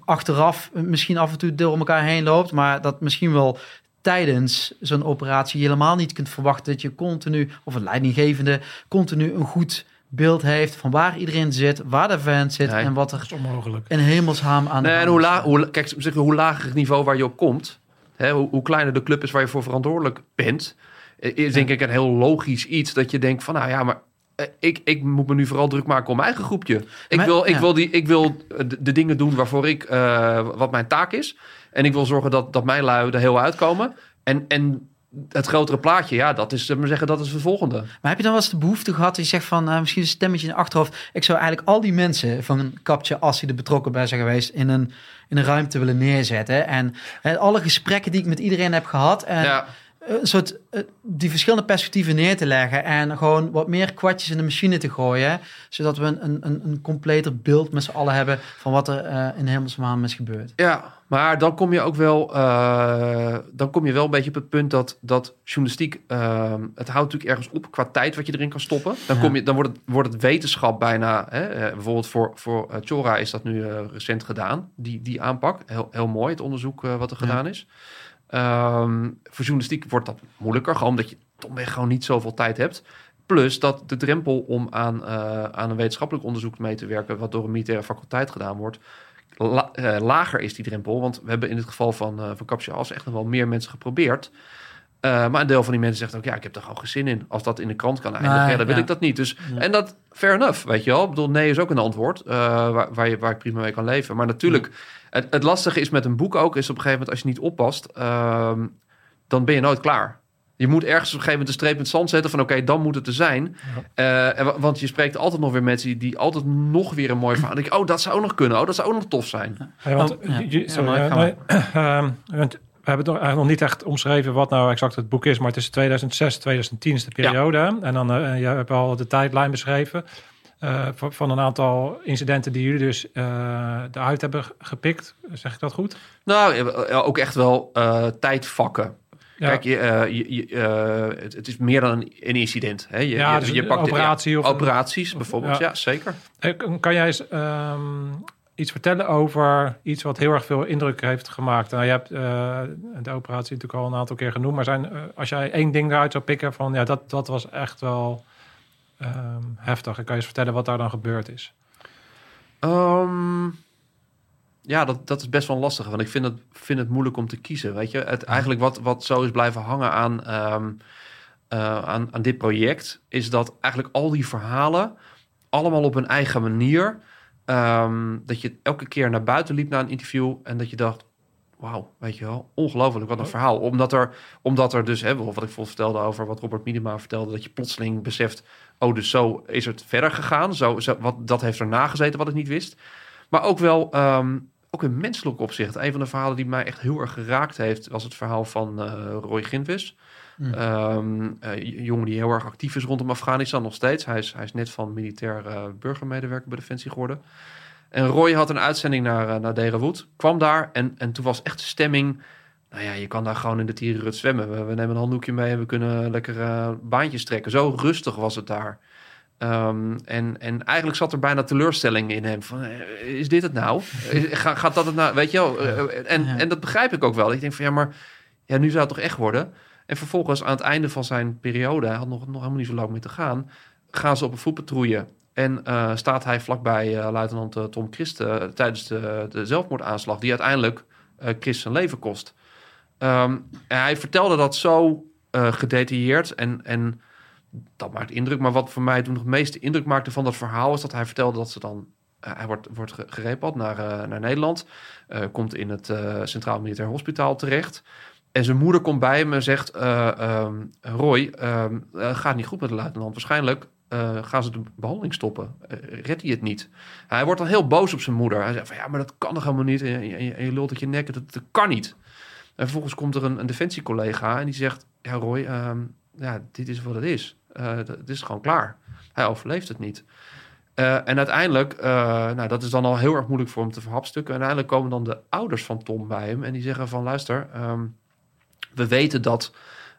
achteraf misschien af en toe door elkaar heen loopt, maar dat misschien wel tijdens zo'n operatie je helemaal niet kunt verwachten dat je continu, of een leidinggevende, continu een goed beeld heeft van waar iedereen zit, waar de vent zit Nee. en wat Dat er is onmogelijk. in hemelshaam aan de en hoe, laag, hoe, kijk, zeg, hoe lager het niveau waar je op komt, hè, hoe, hoe kleiner de club is waar je voor verantwoordelijk bent, is denk ik een heel logisch iets dat je denkt van, nou ja, maar eh, ik, ik moet me nu vooral druk maken om mijn eigen groepje. Ik Maar- wil, ik ja. wil, die, ik wil de, de dingen doen waarvoor ik, eh, wat mijn taak is. En ik wil zorgen dat, dat mijn lui er heel uitkomen. En, en het grotere plaatje, ja, dat is, we zeggen, dat is het volgende. Maar heb je dan wel eens de behoefte gehad dat je zegt van eh, misschien een stemmetje in je achterhoofd. Ik zou eigenlijk al die mensen van een kapje, als die er betrokken bij zijn geweest, in een, in een ruimte willen neerzetten. En alle gesprekken die ik met iedereen heb gehad. En ja, een soort eh, die verschillende perspectieven neer te leggen en gewoon wat meer kwartjes in de machine te gooien, zodat we een, een, een completer beeld met z'n allen hebben van wat er uh, in hemelsmaan is gebeurd. Ja, maar dan kom je ook wel, uh, dan kom je wel een beetje op het punt dat, dat journalistiek, uh, het houdt natuurlijk ergens op qua tijd wat je erin kan stoppen. Dan, kom je, dan wordt, het, wordt het wetenschap bijna, hè, bijvoorbeeld voor, voor Chora is dat nu recent gedaan, die, die aanpak. Heel, heel mooi, het onderzoek wat er gedaan is. Um, voor journalistiek wordt dat moeilijker, gewoon omdat je toch gewoon niet zoveel tijd hebt. Plus dat de drempel om aan, aan een wetenschappelijk onderzoek mee te werken, wat door een militaire faculteit gedaan wordt, la, uh, lager is die drempel. Want we hebben in het geval van, uh, van Captcha As echt nog wel meer mensen geprobeerd. maar een deel van die mensen zegt ook, ja, ik heb er gewoon geen zin in. Als dat in de krant kan eindigen, ja, dan wil ja. ik dat niet. Dus, ja. En dat, fair enough, weet je wel. Ik bedoel, nee is ook een antwoord waar, waar, je, waar ik prima mee kan leven. Maar natuurlijk, het, het, lastige is met een boek ook, is op een gegeven moment als je niet oppast, uh, dan ben je nooit klaar. Je moet ergens op een gegeven moment een streep met zand zetten van oké, okay, dan moet het er zijn. Ja. Uh, want je spreekt altijd nog weer mensen die, die altijd nog weer een mooi verhaal. denk oh, dat zou ook nog kunnen. Oh, dat zou ook nog tof zijn. Ja, want, ja. Je, sorry, ja, nee, uh, we hebben het nog, eigenlijk nog niet echt omschreven wat nou exact het boek is, maar het is 2006, 2010 is de periode. En dan uh, je hebt al de tijdlijn beschreven. Uh, van een aantal incidenten die jullie dus uh, eruit hebben gepikt. Zeg ik dat goed? Nou, ook echt wel uh, tijdvakken. Ja. Kijk, je, je, het, het, is meer dan een, een incident. Hè? Je, ja, dus je pakt operatie ja, of operaties bijvoorbeeld. Ja, ja zeker. Kan jij eens um, iets vertellen over iets wat heel erg veel indruk heeft gemaakt? Nou, je hebt de operatie natuurlijk al een aantal keer genoemd. Maar zijn, als jij één ding eruit zou pikken van ja, dat, dat was echt wel um, heftig. En kan je eens vertellen wat daar dan gebeurd is? Um, ja, dat, dat is best wel lastig. Want ik vind het, vind het moeilijk om te kiezen. Weet je, het, eigenlijk wat, wat zo is blijven hangen aan, um, uh, aan, aan dit project, is dat eigenlijk al die verhalen allemaal op hun eigen manier. Um, dat je elke keer naar buiten liep na een interview en dat je dacht: wauw, weet je wel, ongelooflijk, wat een verhaal. Omdat er, omdat er dus, hè, wat ik vol vertelde over wat Robert Minima vertelde, dat je plotseling beseft, oh, dus zo is het verder gegaan. Zo, zo, wat, dat heeft erna gezeten wat ik niet wist. Maar ook wel, um, ook in menselijk opzicht. Een van de verhalen die mij echt heel erg geraakt heeft, was het verhaal van uh, Roy Ginvis. Mm. Um, uh, jongen die heel erg actief is rondom Afghanistan nog steeds. Hij is, hij is net van militair uh, burgermedewerker bij Defensie geworden. En Roy had een uitzending naar, uh, naar Derenwood. Kwam daar en, en toen was echt de stemming... Nou ja, je kan daar gewoon in de tierenrut zwemmen. We, we, nemen een handdoekje mee en we kunnen lekker baantjes trekken. Zo rustig was het daar. Um, en, en eigenlijk zat er bijna teleurstelling in hem. Van, is dit het nou? Ga, gaat dat het nou? Weet je wel? Uh, en, ja. en dat begrijp ik ook wel. Ik denk van ja, maar ja, nu zou het toch echt worden? En vervolgens aan het einde van zijn periode, hij had nog, nog helemaal niet zo lang meer te gaan, gaan ze op een voetpatrouille. En uh, staat hij vlakbij uh, luitenant uh, Tom Christ tijdens de, de, zelfmoordaanslag, die uiteindelijk Christ zijn leven kost. Um, en hij vertelde dat zo gedetailleerd en, en dat maakt indruk. Maar wat voor mij toen nog het meeste indruk maakte van dat verhaal is dat hij vertelde dat ze dan. hij wordt, wordt naar, naar Nederland, komt in het Centraal Militair Hospitaal terecht. En zijn moeder komt bij hem en zegt: um, Roy, um, gaat niet goed met de luitenant. Waarschijnlijk gaan ze de behandeling stoppen? Uh, redt hij het niet? Hij wordt dan heel boos op zijn moeder. Hij zegt van ja, maar dat kan toch helemaal niet? En je, lult het je nek, dat, dat, kan niet. En vervolgens komt er een, een defensiecollega en die zegt... Ja, Roy, um, ja, dit is wat het is. Uh, het is gewoon klaar. Hij overleeft het niet. en uiteindelijk, nou, dat is dan al heel erg moeilijk voor hem te verhapstukken. En uiteindelijk komen dan de ouders van Tom bij hem en die zeggen van luister, um, we weten dat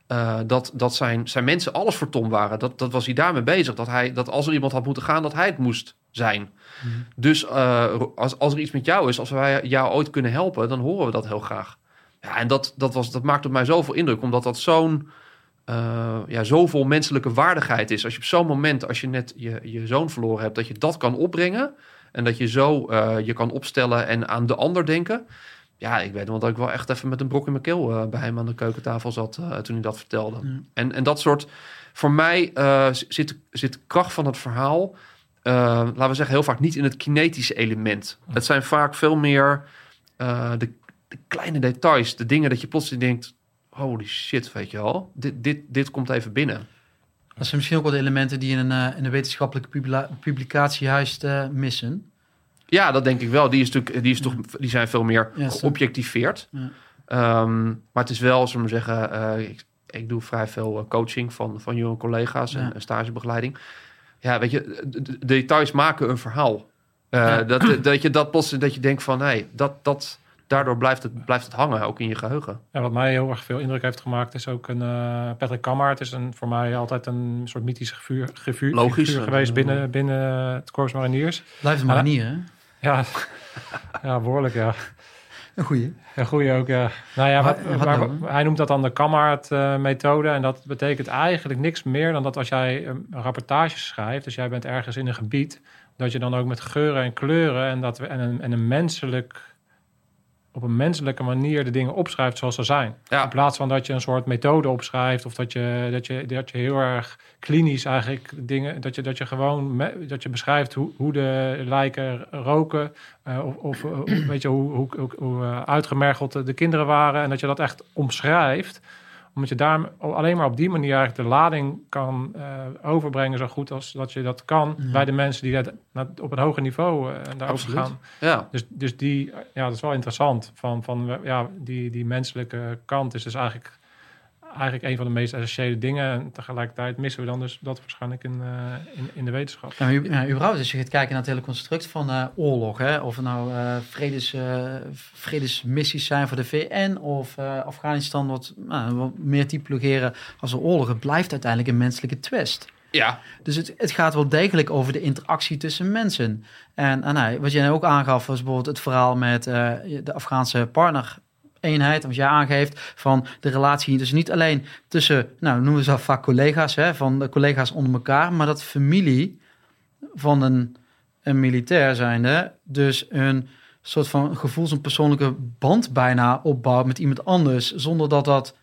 uh, dat, dat zijn, zijn mensen alles voor Tom waren. Dat, dat was hij daarmee bezig. Dat, hij, dat als er iemand had moeten gaan, dat hij het moest zijn. Mm. Dus als, als er iets met jou is, als wij jou ooit kunnen helpen, dan horen we dat heel graag. Ja, en dat, dat, was, dat maakt op mij zoveel indruk, omdat dat zo'n uh, ja, zoveel menselijke waardigheid is. Als je op zo'n moment, als je net je, je zoon verloren hebt, dat je dat kan opbrengen. En dat je zo je kan opstellen en aan de ander denken. Ja, ik weet wel dat ik wel echt even met een brok in mijn keel uh, bij hem aan de keukentafel zat toen hij dat vertelde. Mm. En, en dat soort, voor mij zit, zit de kracht van het verhaal, laten we zeggen, heel vaak niet in het kinetische element. Mm. Het zijn vaak veel meer de, de, kleine details, de dingen dat je plotseling denkt, holy shit, weet je wel, dit, dit, dit komt even binnen. Dat zijn misschien ook wel de elementen die in een, in een wetenschappelijke publica publicatie juist missen. Ja, dat denk ik wel. Die, is natuurlijk, die, is toch, die zijn veel meer ja, geobjectiveerd. Ja. Um, maar het is wel, zullen we zeggen, uh, ik doe vrij veel eh, coaching van, van jonge collega's en, Ja. stagebegeleiding. Ja, weet je, de, de details maken een verhaal. Eh, dat, dat je dat plots, dat je denkt van, nee, dat, dat, daardoor blijft het, blijft het hangen, ook in je geheugen. En wat mij heel erg veel indruk heeft gemaakt is ook een eh, Patrick Kammaert. is een, voor mij altijd een soort mythische figuur, figuur, Logisch. figuur geweest binnen, binnen het Corps Mariniers. Blijft een manier, hè? Ja, ja behoorlijk ja. Een goeie. Ja, goeie ook, ja. Nou ja, Wat- maar hij noemt dat dan de Kammaert-methode. en dat betekent eigenlijk niks meer dan dat als jij een rapportage schrijft... dus jij bent ergens in een gebied... dat je dan ook met geuren en kleuren en, dat en, een, en een menselijk... op een menselijke manier de dingen opschrijft zoals ze zijn. Ja. In plaats van dat je een soort methode opschrijft... of dat je, dat je, dat je heel erg klinisch eigenlijk dingen... dat je, dat je gewoon me- dat je beschrijft hoe, hoe de lijken roken... eh, of, of eh, weet je, hoe, hoe, hoe, hoe eh, uitgemergeld de kinderen waren... en dat je dat echt omschrijft omdat je daar alleen maar op die manier eigenlijk de lading kan eh, overbrengen... zo goed als dat je dat kan bij de mensen die dat op een hoger niveau eh daarover gaan. Ja, Dus, dus die, ja, dat is wel interessant. Van, van, ja, die, die menselijke kant is dus eigenlijk, eigenlijk een van de meest essentiële dingen. En tegelijkertijd missen we dan dus dat waarschijnlijk in, eh, in, in de wetenschap. Ja, maar u- ja, überhaupt, als je gaat kijken naar het hele construct van eh, oorlog, hè, of het nou eh, vredes, eh, vredesmissies zijn voor de VN of eh, Afghanistan, wat, nou, wat meer typologeren als een oorlog, het blijft uiteindelijk een menselijke twist. ja, Dus het, het gaat wel degelijk over de interactie tussen mensen. En, en nou, wat jij ook aangaf, was bijvoorbeeld het verhaal met eh, de Afghaanse partner. Eenheid, wat jij aangeeft, van de relatie dus niet alleen tussen, nou noemen ze vaak collega's, hè, van de collega's onder elkaar, maar dat familie van een, een militair zijnde dus een soort van gevoels- en persoonlijke band bijna opbouwt met iemand anders, zonder dat dat,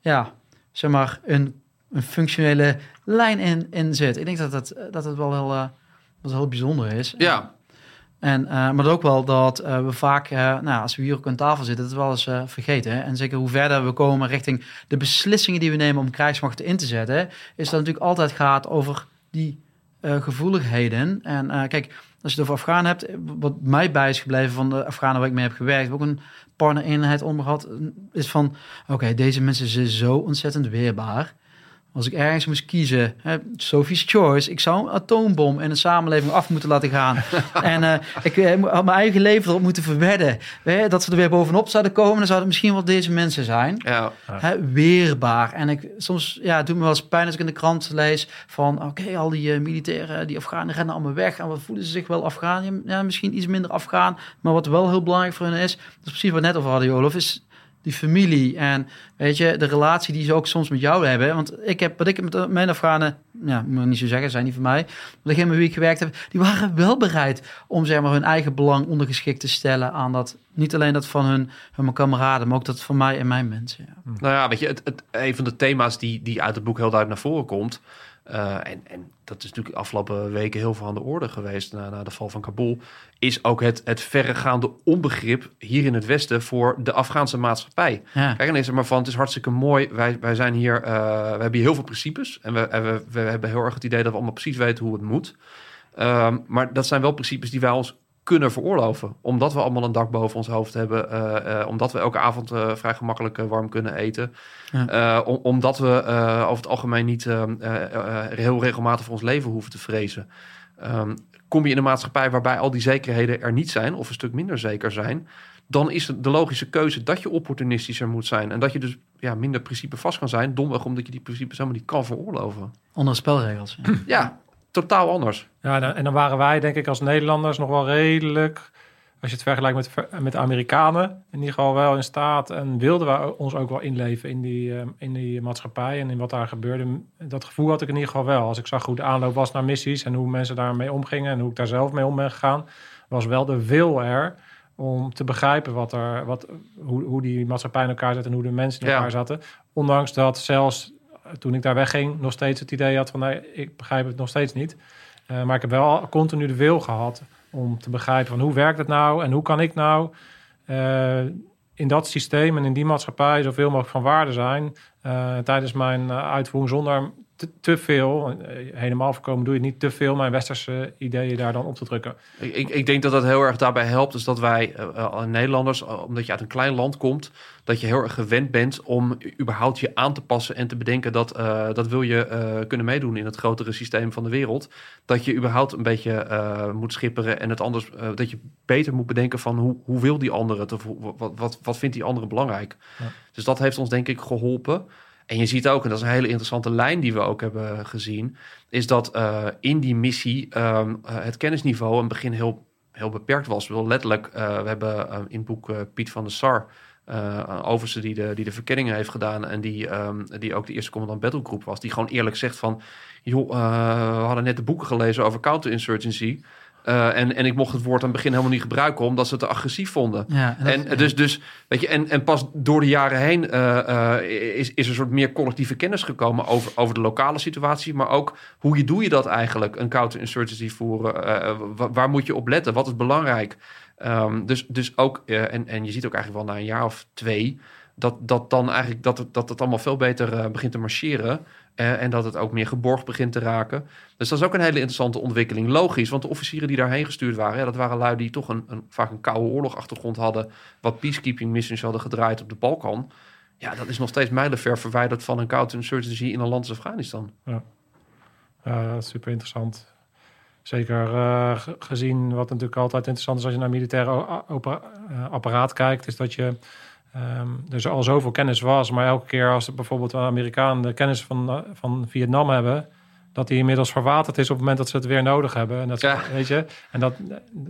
ja, zeg maar, een, een functionele lijn in, in zit. Ik denk dat het, dat het wel heel, eh, wat heel bijzonder is. ja. En, eh, maar ook wel dat eh, we vaak, eh, nou, als we hier ook aan tafel zitten, dat wel eens vergeten. Hè? En zeker hoe verder we komen richting de beslissingen die we nemen om krijgsmachten in te zetten, is dat natuurlijk altijd gaat over die gevoeligheden. En kijk, als je het over Afghanen hebt, wat mij bij is gebleven van de Afghanen waar ik mee heb gewerkt, ook een partnereenheid onder gehad, is van, oké, deze mensen zijn zo ontzettend weerbaar. Als ik ergens moest kiezen, hè, Sophie's Choice, ik zou een atoombom in een samenleving af moeten laten gaan. en eh, ik eh, had mijn eigen leven erop moeten verwedden. Hè, dat ze er weer bovenop zouden komen, dan zouden het misschien wel deze mensen zijn. ja. Hè, weerbaar. En ik, soms ja, doet me wel eens pijn als ik in de krant lees van... oké, al die eh, militairen, die Afghanen rennen allemaal weg... en wat voelen ze zich wel Afghaan? Ja, misschien iets minder Afghaan. Maar wat wel heel belangrijk voor hen is... dat is precies wat we net over hadden, Olof... is die familie en weet je, de relatie die ze ook soms met jou hebben. Want ik heb, wat ik met mijn Afghanen, ja, moet niet zo zeggen, zijn niet van mij. Maar degene met wie ik gewerkt heb, die waren wel bereid om zeg maar hun eigen belang ondergeschikt te stellen aan dat, niet alleen dat van hun, hun kameraden, maar ook dat van mij en mijn mensen. Ja. Nou ja, weet je, het, het, een van de thema's die, die uit het boek heel duidelijk naar voren komt. Eh, en, en dat is natuurlijk de afgelopen weken heel veel aan de orde geweest na, na de val van Kabul. Is ook het, het verregaande onbegrip hier in het Westen voor de Afghaanse maatschappij. Ja. Kijk, en is er maar van, het is hartstikke mooi. Wij, wij zijn hier, eh, we hebben hier heel veel principes. En we, en we, we hebben heel erg het idee dat we allemaal precies weten hoe het moet. Ehm, maar dat zijn wel principes die wij ons kunnen veroorloven. Omdat we allemaal een dak boven ons hoofd hebben. eh, eh, omdat we elke avond eh, vrij gemakkelijk warm kunnen eten. Ja. Om- omdat we over het algemeen niet heel regelmatig voor ons leven hoeven te vrezen. Ehm, kom je in een maatschappij waarbij al die zekerheden er niet zijn... of een stuk minder zeker zijn... dan is de logische keuze dat je opportunistischer moet zijn. En dat je dus ja, minder principe vast kan zijn. Domweg omdat je die principes helemaal niet kan veroorloven. Andere spelregels. Ja. Ja, totaal anders. Ja, en dan waren wij denk ik als Nederlanders nog wel redelijk... als je het vergelijkt met, met de Amerikanen... in ieder geval wel in staat en wilden we ons ook wel inleven in die, eh, in die maatschappij... en in wat daar gebeurde. Dat gevoel had ik in ieder geval wel. Als ik zag hoe de aanloop was naar missies... en hoe mensen daarmee omgingen en hoe ik daar zelf mee om ben gegaan... was wel de wil er om te begrijpen wat er, wat, hoe, hoe die maatschappij in elkaar zat... en hoe de mensen in Ja. elkaar zaten. Ondanks dat zelfs toen ik daar wegging... nog steeds het idee had van... nee, ik begrijp het nog steeds niet... Uh, maar ik heb wel continu de wil gehad om te begrijpen van hoe werkt het nou en hoe kan ik nou uh, in dat systeem en in die maatschappij zoveel mogelijk van waarde zijn uh, tijdens mijn uitvoering zonder te, te veel, helemaal voorkomen doe je het niet te veel, maar westerse ideeën daar dan op te drukken. Ik, ik, denk dat dat heel erg daarbij helpt. Dus dat wij eh, eh, Nederlanders, eh, omdat je uit een klein land komt, dat je heel erg gewend bent om überhaupt je aan te passen en te bedenken dat, dat wil je kunnen meedoen in het grotere systeem van de wereld. Dat je überhaupt een beetje moet schipperen en het anders, dat je beter moet bedenken van hoe, hoe wil die andere het of wat, wat, wat vindt die andere belangrijk. Ja. Dus dat heeft ons denk ik geholpen. En je ziet ook, en dat is een hele interessante lijn die we ook hebben gezien, is dat eh, in die missie ehm, eh, het kennisniveau in het begin heel, heel beperkt was. Bedoel, letterlijk, eh, we hebben in het boek Piet van der Sar, overste die de, die de verkenningen heeft gedaan en die, ehm, die ook de eerste commandant battlegroep was, die gewoon eerlijk zegt van, joh, we hadden net de boeken gelezen over counterinsurgency. Eh, en, en ik mocht het woord aan het begin helemaal niet gebruiken, omdat ze het te agressief vonden. Ja, en dat- En, dus, dus, weet je, en, en pas door de jaren heen eh, eh, is, is er een soort meer collectieve kennis gekomen over, over de lokale situatie, maar ook hoe je, doe je dat eigenlijk, een counterinsurgency voeren? Eh, wa- waar moet je op letten? Wat is belangrijk? Ehm, dus, dus ook, en, en je ziet ook eigenlijk wel na een jaar of twee, dat, dat dan eigenlijk dat het, dat het allemaal veel beter begint te marcheren. Eh, en dat het ook meer geborgd begint te raken. Dus dat is ook een hele interessante ontwikkeling. Logisch, want de officieren die daarheen gestuurd waren, ja, dat waren lui die toch een, een, vaak een koude oorlogachtergrond hadden. Wat peacekeeping missies hadden gedraaid op de Balkan. Ja, dat is nog steeds mijlenver verwijderd van een counterinsurgency in een land als Afghanistan. Ja, super interessant. Zeker eh, ge- gezien wat natuurlijk altijd interessant is als je naar militaire eh, apparaat kijkt, is dat je ehm er al zoveel kennis was, maar elke keer als bijvoorbeeld Amerikanen de kennis van, eh, van Vietnam hebben, dat die inmiddels verwaterd is op het moment dat ze het weer nodig hebben. En dat, Ja. weet je, en dat,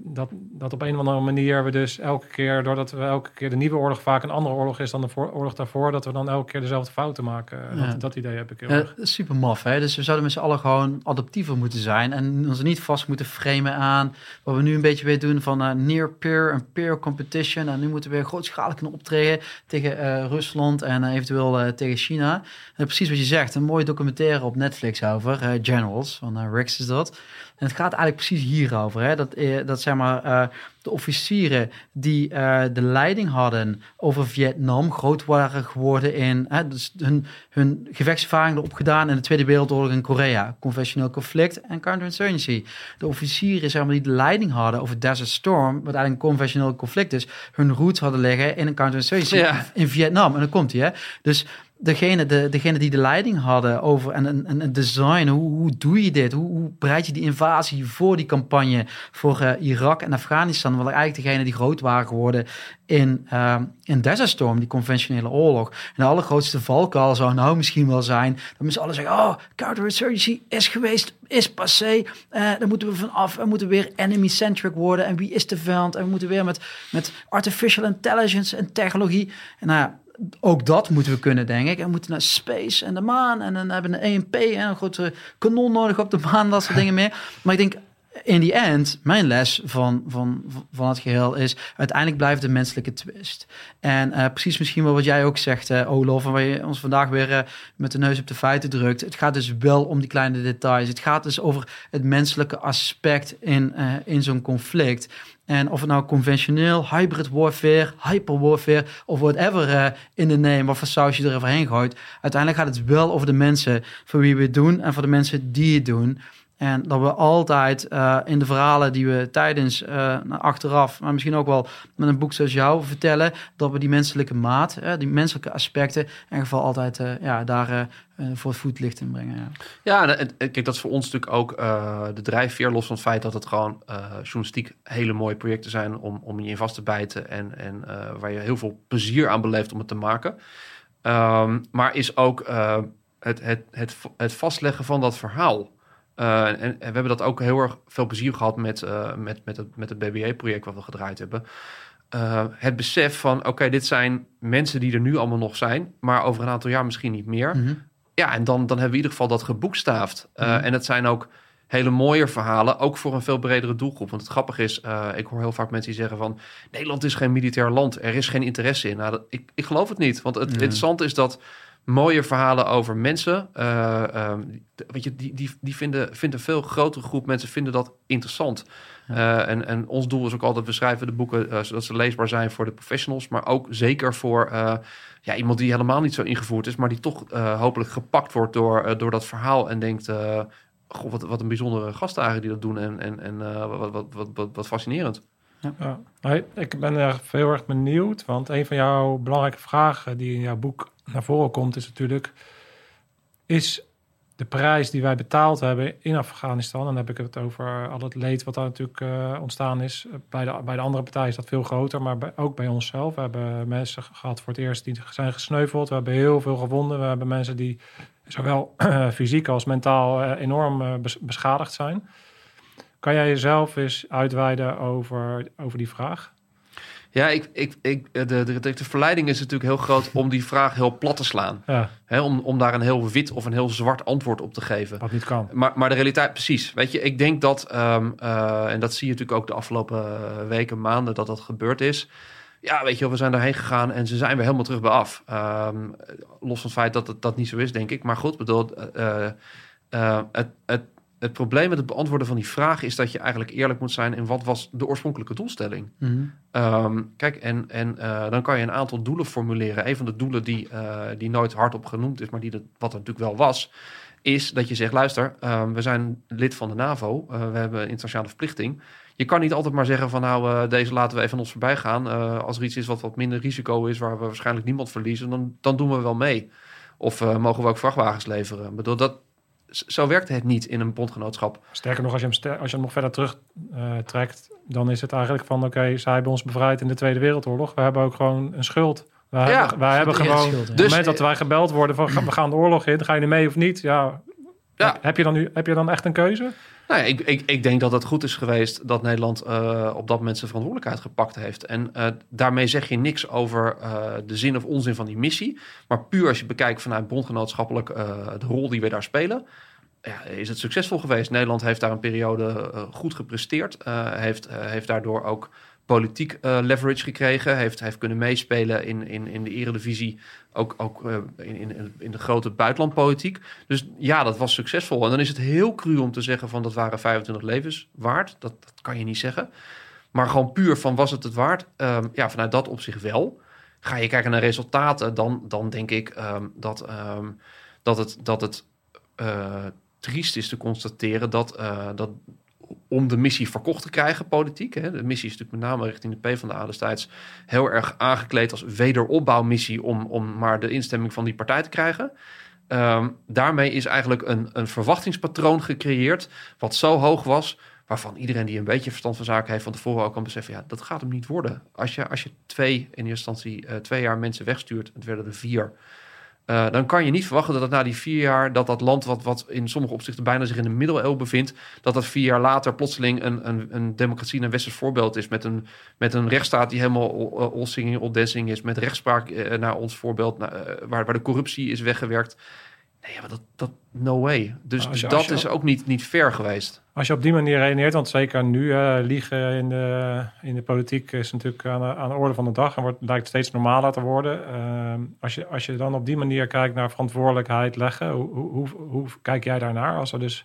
dat, dat op een of andere manier we dus elke keer, doordat we elke keer de nieuwe oorlog vaak een andere oorlog is dan de voor, oorlog daarvoor, dat we dan elke keer dezelfde fouten maken. Ja. Dat, dat idee heb ik heel Ja, erg. super maf, hè? Dus we zouden met z'n allen gewoon adaptiever moeten zijn en ons niet vast moeten framen aan wat we nu een beetje weer doen van eh, near peer en peer competition. En nu moeten we weer grootschalig kunnen optreden tegen eh, Rusland en eh, eventueel eh, tegen China. En precies wat je zegt, een mooie documentaire op Netflix over, Generals, van eh, Rex is dat. En het gaat eigenlijk precies hierover, hè? Dat, eh, dat zeg maar eh, de officieren die eh, de leiding hadden over Vietnam groot waren geworden in hè, dus hun, hun gevechtservaring erop gedaan in de Tweede Wereldoorlog in Korea, conventioneel conflict en counterinsurgency. De officieren zeg maar, die de leiding hadden over Desert Storm, wat eigenlijk een conventioneel conflict is, hun roots hadden liggen in een counterinsurgency Ja. in Vietnam. En dan komt hij, hè? Dus degene, de, degene die de leiding hadden over en een, een, een design, hoe, hoe doe je dit? Hoe, hoe bereid je die invasie voor die campagne voor eh, Irak en Afghanistan? Wel eigenlijk degene die groot waren geworden in, ehm, in Desert Storm, die conventionele oorlog. En de allergrootste valkuil zou nou misschien wel zijn dat mensen alle zeggen, oh, counterinsurgency is geweest, is passé, daar moeten we van af, we moeten weer enemy-centric worden en wie is de vijand? En we moeten weer met, met artificial intelligence en technologie. En nou ja, ook dat moeten we kunnen, denk ik. En we moeten naar space en de maan. En dan hebben we een EMP en een grote kanon nodig op de maan. Dat soort dingen meer. Maar ik denk, in die end, mijn les van, van, van het geheel is... uiteindelijk blijft de menselijke twist. En eh, precies misschien wel wat jij ook zegt, eh, Olof... en waar je ons vandaag weer eh, met de neus op de feiten drukt. Het gaat dus wel om die kleine details. Het gaat dus over het menselijke aspect in, in zo'n conflict... En of het nou conventioneel, hybrid warfare, hyper warfare of whatever eh, in de name, wat voor saus je er gooit. Uiteindelijk gaat het wel over de mensen voor wie we het doen en voor de mensen die het doen. En dat we altijd eh, in de verhalen die we tijdens, eh, nou, achteraf, maar misschien ook wel met een boek zoals jou vertellen, dat we die menselijke maat, eh, die menselijke aspecten, in ieder geval altijd ja, daar voor het voetlicht in brengen. Ja. Ja, en, kijk, dat is voor ons natuurlijk ook de drijfveer, los van het feit dat het gewoon journalistiek hele mooie projecten zijn om, om je in vast te bijten en, en waar je heel veel plezier aan beleeft om het te maken. Ehm, maar is ook het, het, het, het vastleggen van dat verhaal. Eh, en, en we hebben dat ook heel erg veel plezier gehad met, eh, met, met het, met het BBA-project wat we gedraaid hebben. Eh, het besef van, oké, dit zijn mensen die er nu allemaal nog zijn, maar over een aantal jaar misschien niet meer. Mhm. Ja, en dan, dan hebben we in ieder geval dat geboekstaafd. Mhm. En het zijn ook hele mooie verhalen, ook voor een veel bredere doelgroep. Want het grappige is, uh, ik hoor heel vaak mensen die zeggen van... Nederland is geen militair land, er is geen interesse in. Nou, dat, ik, ik geloof het niet. Want het Ja. interessante is dat mooie verhalen over mensen. eh, ehm, weet je, die, die, die vinden, vindt een veel grotere groep mensen vinden dat interessant. Eh, en, en ons doel is ook altijd, we schrijven de boeken eh, zodat ze leesbaar zijn voor de professionals, maar ook zeker voor eh, ja, iemand die helemaal niet zo ingevoerd is, maar die toch eh, hopelijk gepakt wordt door, door dat verhaal en denkt, eh, goh, wat, wat een bijzondere gasten eigenlijk die dat doen en, en, en eh, wat, wat, wat, wat, wat fascinerend. Ja. Nee, ik ben er heel erg benieuwd, want een van jouw belangrijke vragen die in jouw boek naar voren komt, is natuurlijk: is de prijs die wij betaald hebben in Afghanistan, dan heb ik het over al het leed wat daar natuurlijk eh, ontstaan is. Bij de, bij de andere partijen is dat veel groter, maar ook bij onszelf. We hebben mensen gehad voor het eerst die zijn gesneuveld. We hebben heel veel gewonden. We hebben mensen die zowel fysiek als mentaal eh, enorm eh, bes- beschadigd zijn. Kan jij jezelf eens uitweiden over, over die vraag? Ja, ik, ik, ik, de, de, de, de verleiding is natuurlijk heel groot om die vraag heel plat te slaan. Ja, Hè, om, om daar een heel wit of een heel zwart antwoord op te geven. wat niet kan. Maar, maar de realiteit, precies. Weet je, ik denk dat, ehm, eh, en dat zie je natuurlijk ook de afgelopen eh, weken, maanden, dat dat gebeurd is. Ja, weet je, we zijn daarheen gegaan en ze zijn weer helemaal terug bij af. Ehm, los van het feit dat het dat niet zo is, denk ik. Maar goed, bedoel, eh, eh, het, het, het probleem met het beantwoorden van die vraag is dat je eigenlijk eerlijk moet zijn in wat was de oorspronkelijke doelstelling. Ehm, kijk, en, en eh, dan kan je een aantal doelen formuleren. Een van de doelen die, eh, die nooit hardop genoemd is, maar die dat, wat er natuurlijk wel was, is dat je zegt: luister, ehm, we zijn lid van de NAVO, eh, we hebben een internationale verplichting. Je kan niet altijd maar zeggen van nou, deze laten we even aan ons voorbij gaan. Als er iets is wat wat minder risico is, waar we waarschijnlijk niemand verliezen, dan, dan doen we wel mee. Of mogen we ook vrachtwagens leveren? Ik bedoel, dat, zo werkt het niet in een bondgenootschap. Sterker nog, als je hem, ster- als je hem nog verder terug eh, trekt, dan is het eigenlijk van: oké, zij hebben ons bevrijd in de Tweede Wereldoorlog. We hebben ook gewoon een schuld. Wij Ja, hebben, wij hebben gewoon. schuld, ja. Op Dus- het moment dat wij gebeld worden van "Ga- we gaan de oorlog in, ga je er mee of niet? Ja. Ja. Heb, je dan nu, heb je dan echt een keuze? Nou ja, ik, ik, ik denk dat het goed is geweest dat Nederland eh, op dat moment zijn verantwoordelijkheid gepakt heeft. En eh, daarmee zeg je niks over eh, de zin of onzin van die missie. Maar puur als je bekijkt vanuit bondgenootschappelijk de rol die we daar spelen. Ja, is het succesvol geweest. Nederland heeft daar een periode goed gepresteerd. heeft, heeft daardoor ook politiek eh, leverage gekregen. Heeft, heeft kunnen meespelen in, in, in de eredivisie. Ook, ook eh, in, in, in de grote buitenlandpolitiek. Dus ja, dat was succesvol. En dan is het heel cru om te zeggen van dat waren 25 levens waard. Dat, dat kan je niet zeggen. Maar gewoon puur van was het het waard? Ehm, ja, vanuit dat opzicht wel. Ga je kijken naar resultaten, dan, dan denk ik ehm, dat, ehm, dat het, dat het eh, triest is te constateren dat, dat om de missie verkocht te krijgen, politiek. Hè, de missie is natuurlijk met name richting de PvdA destijds heel erg aangekleed als wederopbouwmissie om, om maar de instemming van die partij te krijgen. Ehm, daarmee is eigenlijk een, een verwachtingspatroon gecreëerd wat zo hoog was, waarvan iedereen die een beetje verstand van zaken heeft van tevoren ook kan beseffen, ja, dat gaat hem niet worden. Als je, als je twee, in eerste instantie eh, twee jaar mensen wegstuurt, het werden er vier, eh, dan kan je niet verwachten dat het na die vier jaar, dat dat land wat, wat in sommige opzichten bijna zich in de middeleeuwen bevindt, dat dat vier jaar later plotseling een, een, een democratie en een westers voorbeeld is. Met een, met een rechtsstaat die helemaal all, singing, is. Met rechtspraak eh, naar ons voorbeeld, eh, waar, waar de corruptie is weggewerkt. Nee, maar dat, dat no way. Dus, je- dus dat je- is ook niet, niet fair geweest. Als je op die manier redeneert, want zeker nu eh, liegen in de, in de politiek is natuurlijk aan de, aan de orde van de dag en wordt, lijkt steeds normaler te worden. Ehm, als, je, als je dan op die manier kijkt naar verantwoordelijkheid leggen, hoe, hoe, hoe, hoe kijk jij daarnaar? Als er dus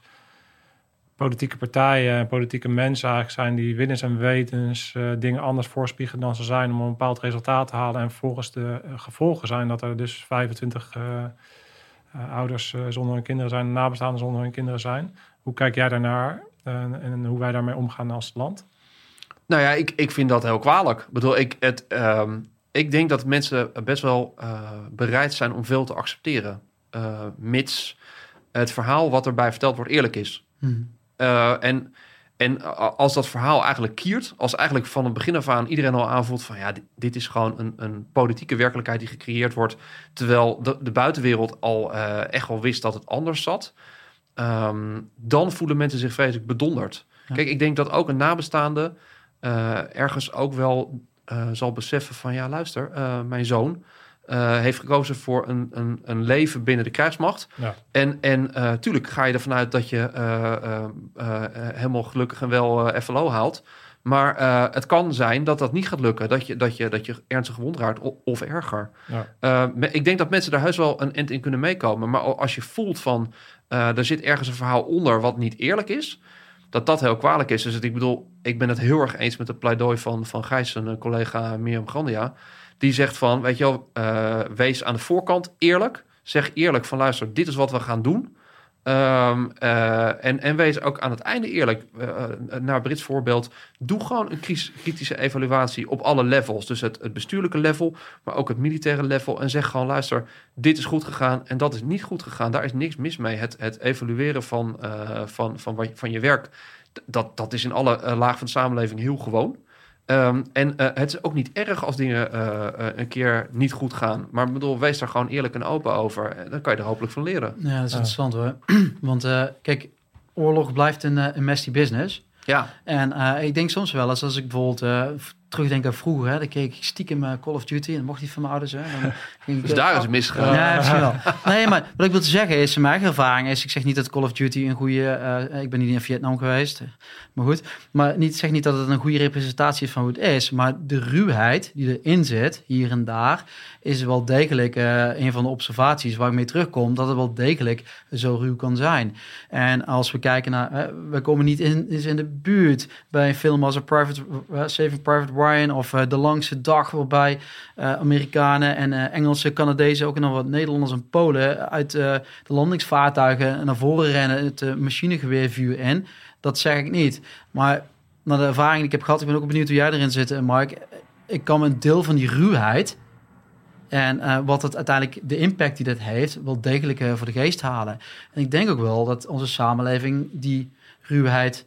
politieke partijen en politieke mensen eigenlijk zijn die willens en wetens eh, dingen anders voorspiegelen dan ze zijn om een bepaald resultaat te halen en vervolgens de eh, gevolgen zijn dat er dus 25 eh, eh, ouders eh, zonder hun kinderen zijn, nabestaanden zonder hun kinderen zijn. Hoe kijk jij daarnaar en, en hoe wij daarmee omgaan als land? Nou ja, ik, ik vind dat heel kwalijk. Ik bedoel, ik, het, ehm, ik denk dat mensen best wel eh, bereid zijn om veel te accepteren. eh, mits het verhaal wat erbij verteld wordt eerlijk is. Eh, en, en als dat verhaal eigenlijk kiert, als eigenlijk van het begin af aan iedereen al aanvoelt van ja, dit, dit is gewoon een, een politieke werkelijkheid die gecreëerd wordt, terwijl de, de buitenwereld al eh, echt wel wist dat het anders zat, ehm, dan voelen mensen zich vreselijk bedonderd. Ja. Kijk, ik denk dat ook een nabestaande eh, ergens ook wel eh, zal beseffen van ja, luister, mijn zoon eh, heeft gekozen voor een, een, een leven binnen de krijgsmacht. Ja. En, en eh, tuurlijk ga je ervan uit dat je eh, helemaal gelukkig en wel FLO haalt. Maar het kan zijn dat dat niet gaat lukken. Dat je, dat je, dat je ernstig gewond raakt of erger. Ja. Ik denk dat mensen daar heus wel een end in kunnen meekomen. Maar al- als je voelt van... er zit ergens een verhaal onder wat niet eerlijk is... dat dat heel kwalijk is. Dus het- ik bedoel, ik ben het heel erg eens met het pleidooi van, van Gijs... een collega Mirjam Grandia. Die zegt van, weet je wel... eh, wees aan de voorkant eerlijk. Zeg eerlijk van, luister, dit is wat we gaan doen... Ehm, eh, en, en wees ook aan het einde eerlijk. Eh, naar Brits voorbeeld. Doe gewoon een kritische evaluatie op alle levels. Dus het, bestuurlijke level, maar ook het militaire level. En zeg gewoon: luister, dit is goed gegaan en dat is niet goed gegaan. Daar is niks mis mee. Het, het evalueren van, van, van, van je werk, dat, dat is in alle lagen van de samenleving heel gewoon. Ehm, en eh, het is ook niet erg als dingen eh, eh, een keer niet goed gaan. Maar ik bedoel, wees daar gewoon eerlijk en open over. En dan kan je er hopelijk van leren. Ja, dat is Ja. interessant hoor. Want eh, kijk, oorlog blijft een, een messy business. Ja, En eh, ik denk soms wel eens als ik bijvoorbeeld eh, terugdenk aan vroeger, hè, dan keek ik stiekem eh, Call of Duty en dat mocht niet van mijn ouders. Hè, dan ging ik, dus eh, daar is het misgegaan. Ja, misschien wel. Nee, maar wat ik wil te zeggen is, mijn eigen ervaring is, ik zeg niet dat Call of Duty een goede, eh, ik ben niet in Vietnam geweest, eh, maar goed, maar niet, zeg niet dat het een goede representatie is van hoe het is, maar de ruwheid die erin zit, hier en daar, is wel degelijk eh, een van de observaties waar ik mee terugkom, dat het wel degelijk zo ruw kan zijn. En als we kijken naar, eh, we komen niet in, eens in de buurt bij een film als A Private, eh, Saving Private Of eh, De Langste Dag, waarbij eh, Amerikanen en eh, Engelse, Canadezen, ook nog wat Nederlanders en Polen uit de landingsvaartuigen naar voren rennen, het uh, machinegeweervuur in. Dat zeg ik niet. Maar naar de ervaring die ik heb gehad, ik ben ook benieuwd hoe jij erin zit, Mark. Ik kan een deel van die ruwheid en wat het uiteindelijk, de impact die dat heeft, wel degelijk voor de geest halen. En ik denk ook wel dat onze samenleving die ruwheid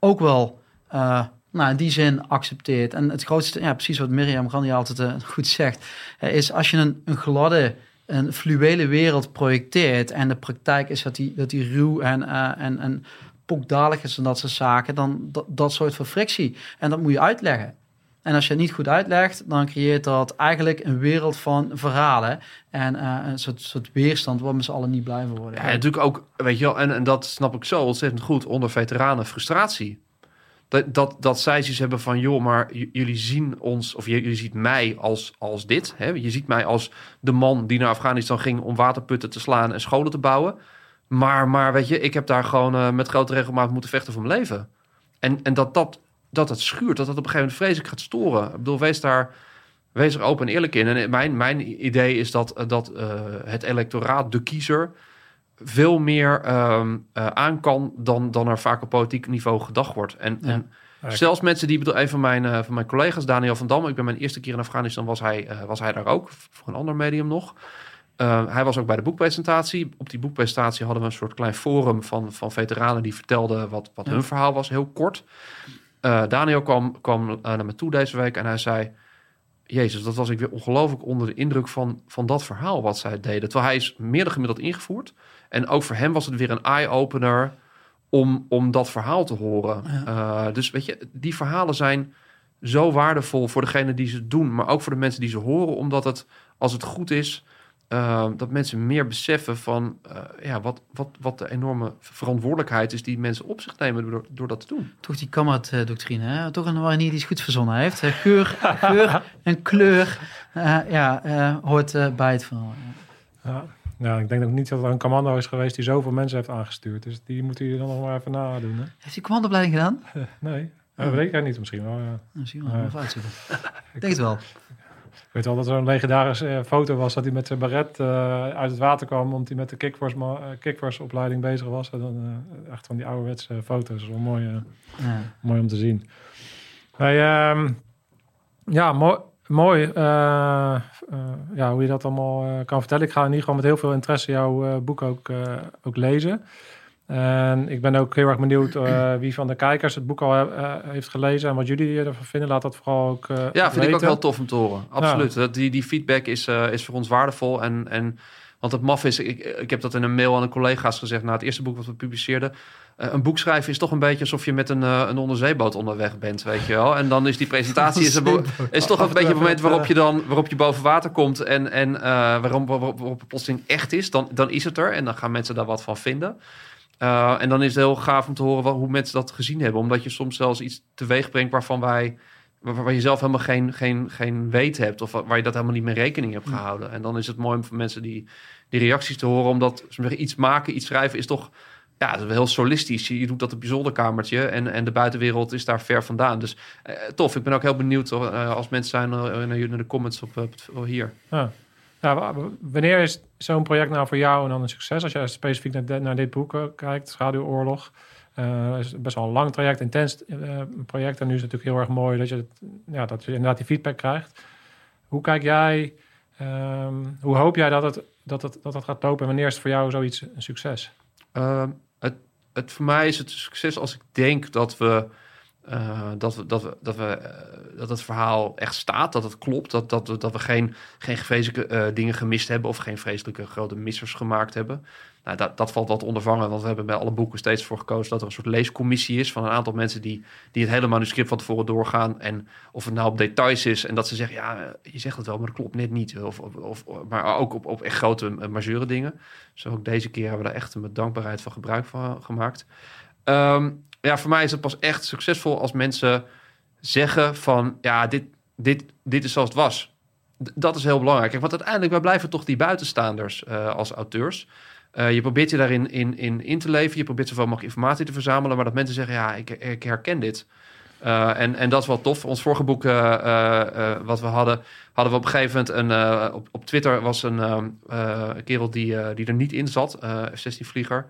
ook wel eh, nou, in die zin accepteert. En het grootste, ja, precies wat Mirjam Grandia altijd eh, goed zegt, eh, is als je een, een gladde, een fluwele wereld projecteert en de praktijk is dat die, dat die ruw en, eh, en, en pokdalig is en dat soort zaken, dan dat, dat soort van frictie. En dat moet je uitleggen. En als je het niet goed uitlegt, dan creëert dat eigenlijk een wereld van verhalen. En uh, een soort, soort weerstand waar we z'n allen niet blij van worden. Ja, natuurlijk ook, weet je wel, en, en dat snap ik zo ontzettend goed onder veteranen frustratie. Dat, dat, dat zij zoiets hebben van, joh, maar jullie zien ons, of jullie ziet mij als, als dit. Hè? Je ziet mij als de man die naar Afghanistan ging om waterputten te slaan en scholen te bouwen. Maar, maar weet je, ik heb daar gewoon uh, met grote regelmaat moeten vechten voor mijn leven. En, en dat dat dat het schuurt, dat dat op een gegeven moment vreselijk gaat storen. Ik bedoel, wees daar, wees er open en eerlijk in. En mijn, mijn idee is dat, dat uh, het electoraat, de kiezer, veel meer um, uh, aan kan dan, dan er vaak op politiek niveau gedacht wordt. En, ja. en zelfs mensen die, bedoel, een van mijn, uh, van mijn collega's, Daniel van Dam, ik ben mijn eerste keer in Afghanistan, was hij, uh, was hij daar ook, voor een ander medium nog. Uh, hij was ook bij de boekpresentatie. Op die boekpresentatie hadden we een soort klein forum van, van veteranen die vertelden wat, wat ja. hun verhaal was, heel kort. Daniel kwam, kwam naar me toe deze week en hij zei... Jezus, dat was ik weer ongelooflijk onder de indruk van, van dat verhaal wat zij deden. Terwijl hij is meer dan gemiddeld ingevoerd. En ook voor hem was het weer een eye-opener om, om dat verhaal te horen. Ja. Uh, dus weet je, die verhalen zijn zo waardevol voor degene die ze doen... maar ook voor de mensen die ze horen, omdat het, als het goed is... Uh, dat mensen meer beseffen van uh, ja, wat, wat, wat de enorme verantwoordelijkheid is die mensen op zich nemen door, door dat te doen. Toch die kamerad-doctrine, hè? toch een manier die iets goed verzonnen heeft. Geur, geur en kleur uh, ja, hoort bij het verhaal. Ja. Ja, ik denk ook niet dat er een commando is geweest die zoveel mensen heeft aangestuurd. Dus die moeten jullie dan nog maar even nadoen. Hè? Heeft hij commandoopleiding gedaan? nee, oh. dat weet ik niet misschien wel. Ja. Misschien wel, even uitzoeken. ik denk het wel. Ik weet wel dat er een legendarische uh, foto was dat hij met zijn baret uh, uit het water kwam, omdat hij met de kickforce, uh, kickforce opleiding bezig was. En dan, echt van die ouderwetse foto's. wel mooi, ja. mooi om te zien. Hey, um, ja, mooi. Mooi uh, ja, hoe je dat allemaal kan vertellen. Ik ga in ieder geval met heel veel interesse jouw boek ook, ook lezen. En ik ben ook heel erg benieuwd uh, wie van de kijkers het boek al uh, heeft gelezen en wat jullie ervan vinden. Laat dat vooral ook. Uh, ja, vind weten. ik ook wel tof om te horen. Absoluut. Ja. Die, die feedback is, is voor ons waardevol. En, en, want het maf is, ik, ik heb dat in een mail aan de collega's gezegd na het eerste boek wat we publiceerden. Een boek schrijven is toch een beetje alsof je met een, een onderzeeboot onderweg bent, weet je wel. En dan is die presentatie is, een, is toch een beetje het moment waarop je dan waarop je boven water komt en, en waarom, waarop, waarop het plotseling echt is. Dan, dan is het er en dan gaan mensen daar wat van vinden. Uh, en dan is het heel gaaf om te horen wat, hoe mensen dat gezien hebben. Omdat je soms zelfs iets teweeg brengt waarvan wij... Waar je zelf helemaal geen, geen, geen weet hebt. Of waar je dat helemaal niet mee rekening hebt gehouden. En dan is het mooi om voor mensen die, die reacties te horen. Omdat zeggen, iets maken, iets schrijven is toch ja, dat is heel solistisch. Je doet dat op je zolderkamertje en, en de buitenwereld is daar ver vandaan. Dus eh, tof. Ik ben ook heel benieuwd uh, als mensen zijn uh, naar de comments op, op hier. Ja. Nou, wanneer is zo'n project nou voor jou dan een succes? Als je specifiek naar, naar dit boek kijkt, Schaduwoorlog. Uh, is best wel een lang traject, intens project. En nu is het natuurlijk heel erg mooi dat je, ja, dat je inderdaad die feedback krijgt. Hoe kijk jij, um, hoe hoop jij dat het, dat, het, dat het gaat lopen? En wanneer is het voor jou zoiets een succes? Um, het, voor mij is het succes als ik denk dat we. Uh, dat, we, dat, we, dat, we, uh, dat het verhaal echt staat, dat het klopt, dat, dat, dat we geen, geen vreselijke uh, dingen gemist hebben of geen vreselijke grote missers gemaakt hebben. Nou, dat, dat valt wat ondervangen, want we hebben bij alle boeken steeds voor gekozen dat er een soort leescommissie is van een aantal mensen die, die het hele manuscript van tevoren doorgaan. En of het nou op details is en dat ze zeggen, ja, je zegt het wel, maar dat klopt net niet. Of, of, maar ook op, op echt grote majeure dingen. Dus ook deze keer hebben we daar echt met dankbaarheid van gebruik van gemaakt. Um, ja, voor mij is het pas echt succesvol als mensen zeggen van, ja, dit, dit, dit is zoals het was. dat is heel belangrijk. Want uiteindelijk, wij blijven toch die buitenstaanders uh, als auteurs. Uh, je probeert je daarin in, in, in te leven. Je probeert zoveel mogelijk informatie te verzamelen. Maar dat mensen zeggen, ja, ik, herken dit. Uh, en, en dat is wel tof. Ons vorige boek uh, wat we hadden, hadden we op een gegeven moment een... op, op Twitter was een kerel die, die er niet in zat. F-16-vlieger.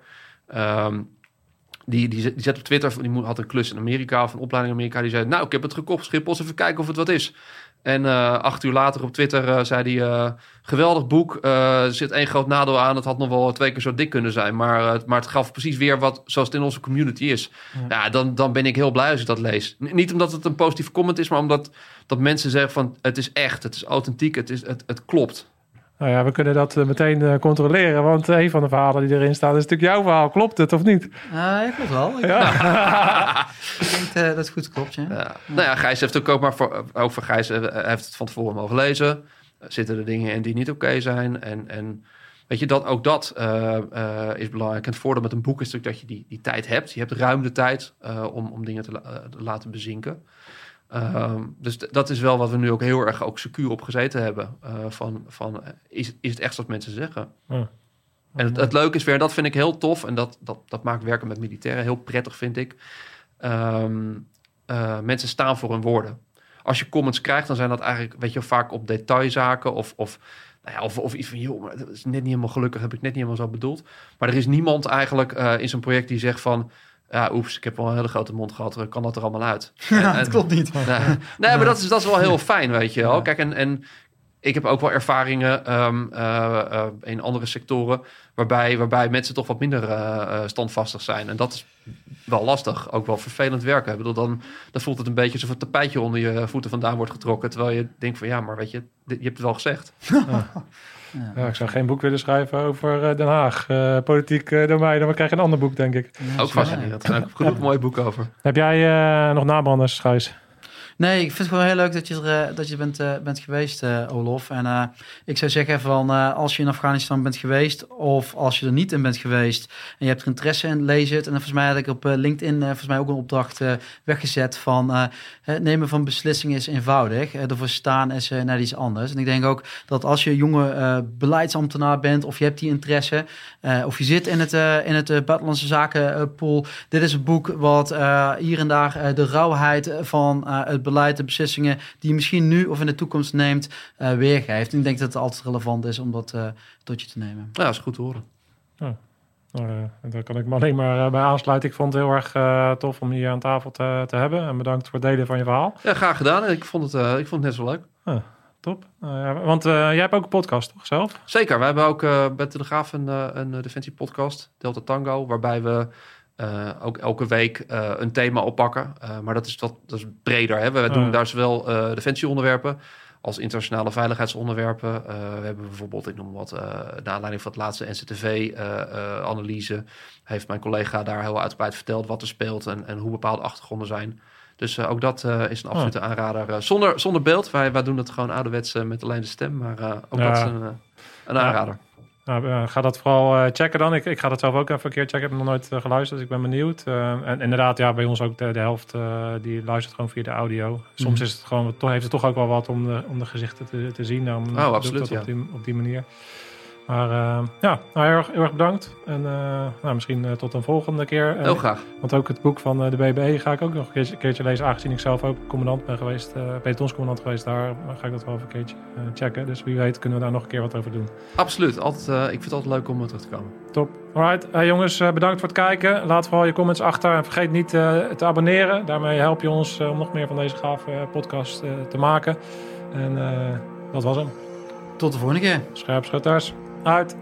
Um, die, die, die zet op Twitter, die had een klus in Amerika of een opleiding in Amerika. Die zei, nou, ik heb het gekocht, Schiphol, even kijken of het wat is. En acht uur later op Twitter zei hij: geweldig boek. er zit één groot nadeel aan. Het had nog wel twee keer zo dik kunnen zijn. Maar, maar het gaf precies weer wat zoals het in onze community is. Ja, ja dan, dan ben ik heel blij als ik dat lees. niet omdat het een positief comment is, maar omdat dat mensen zeggen: van het is echt, het is authentiek, het, is, het, het klopt. Nou ja, we kunnen dat meteen controleren. Want een van de verhalen die erin staan is natuurlijk jouw verhaal. Klopt het of niet? ja, klopt wel. Ik, ja. ik denk uh, dat het goed klopt. Ja. ja. Nou ja, Gijs heeft ook maar voor, ook voor Gijs heeft het van tevoren mogen lezen. Zitten er dingen in die niet oké zijn? En, en weet je, dat, ook dat uh, uh, is belangrijk. En het voordeel met een boek is natuurlijk dat je die, die tijd hebt. Je hebt ruim de tijd om, om dingen te, te laten bezinken. Uh, dus dat is wel wat we nu ook heel erg ook secuur op gezeten hebben. Van, van is, is het echt wat mensen zeggen? Ja. En het, het, leuke is weer, dat vind ik heel tof. En dat, dat, dat maakt werken met militairen heel prettig, vind ik. Um, uh, mensen staan voor hun woorden. Als je comments krijgt, dan zijn dat eigenlijk, weet je, vaak op detailzaken of, of nou ja, of, of iets van, joh, maar dat is net niet helemaal gelukkig, heb ik net niet helemaal zo bedoeld. Maar er is niemand eigenlijk uh, in zo'n project die zegt van, ja, oeps, ik heb wel een hele grote mond gehad. Kan dat er allemaal uit? Ja, dat klopt niet. Nee, nee maar dat is, dat is wel heel fijn, weet je wel. Kijk, en, en ik heb ook wel ervaringen um, uh, uh, in andere sectoren... waarbij, waarbij mensen toch wat minder uh, standvastig zijn. En dat is wel lastig, ook wel vervelend werken. Ik bedoel, dan, dan voelt het een beetje alsof het tapijtje onder je voeten vandaan wordt getrokken... terwijl je denkt van, ja, maar weet je, je hebt het wel gezegd. Ja. Ik zou geen boek willen schrijven over Den Haag. Politiek domein, dan krijg je een ander boek, denk ik. Ja, ook fascinerend. Er zijn ook genoeg mooie boeken over. Heb jij nog nabranders, Gijs? Nee, ik vind het gewoon heel leuk dat je er dat je bent, uh, bent geweest, uh, Olof. En ik zou zeggen van als je in Afghanistan bent geweest of als je er niet in bent geweest en je hebt er interesse in, lees het. En volgens mij had ik op LinkedIn volgens mij ook een opdracht weggezet van het nemen van beslissingen is eenvoudig. ervoor staan is net iets anders. En ik denk ook dat als je jonge beleidsambtenaar bent of je hebt die interesse of je zit in het, in het buitenlandse zakenpool. dit is een boek wat hier en daar de rauwheid van het beleid, de beslissingen die je misschien nu of in de toekomst neemt, uh, weergeeft. En ik denk dat het altijd relevant is om dat uh, tot je te nemen. Ja, dat is goed te horen. Ja. Uh, daar kan ik me alleen maar bij aansluiten. Ik vond het heel erg tof om hier aan tafel te, te, hebben. En bedankt voor het delen van je verhaal. Ja, graag gedaan. Ik vond het, ik vond het net zo leuk. Top. Ja, want jij hebt ook een podcast, toch zelf? Zeker. We hebben ook bij Telegraaf een, een Defensie podcast, Delta Tango, waarbij we uh, ook elke week uh, een thema oppakken. Uh, maar dat is, wat, dat is breder. Hè? We doen daar zowel defensieonderwerpen als internationale veiligheidsonderwerpen. we hebben bijvoorbeeld, ik noem wat, naar aanleiding van het laatste NCTV-analyse... heeft mijn collega daar heel uitgebreid verteld wat er speelt... en, en hoe bepaalde achtergronden zijn. Dus ook dat is een absolute aanrader. zonder, zonder beeld. Wij, wij doen het gewoon ouderwets met alleen de stem. Maar ook ja. dat is een, een aanrader. Nou, uh, ga dat vooral uh, checken dan. Ik, ik ga dat zelf ook even een keer checken. Ik heb nog nooit uh, geluisterd, dus ik ben benieuwd. en inderdaad, ja, bij ons ook de, de helft die luistert gewoon via de audio. Soms mm. is het gewoon, toch, heeft het toch ook wel wat om de, om de gezichten te, te zien. Dan oh, absoluut, ja. op, die, op die manier. Maar uh, ja, nou, heel, erg, heel erg bedankt. En uh, nou, misschien uh, tot een volgende keer. Heel graag. Want ook het boek van de BBE ga ik ook nog een keertje, lezen. Aangezien ik zelf ook commandant ben geweest, pelotonscommandant geweest daar, ga ik dat wel even een keertje checken. Dus wie weet kunnen we daar nog een keer wat over doen. Absoluut. Altijd, ik vind het altijd leuk om terug te komen. Top. Alright, hey, jongens, bedankt voor het kijken. Laat vooral je comments achter en vergeet niet te abonneren. Daarmee help je ons om nog meer van deze gave podcast te maken. En dat was hem. Tot de volgende keer. Scherpschutters. Uit.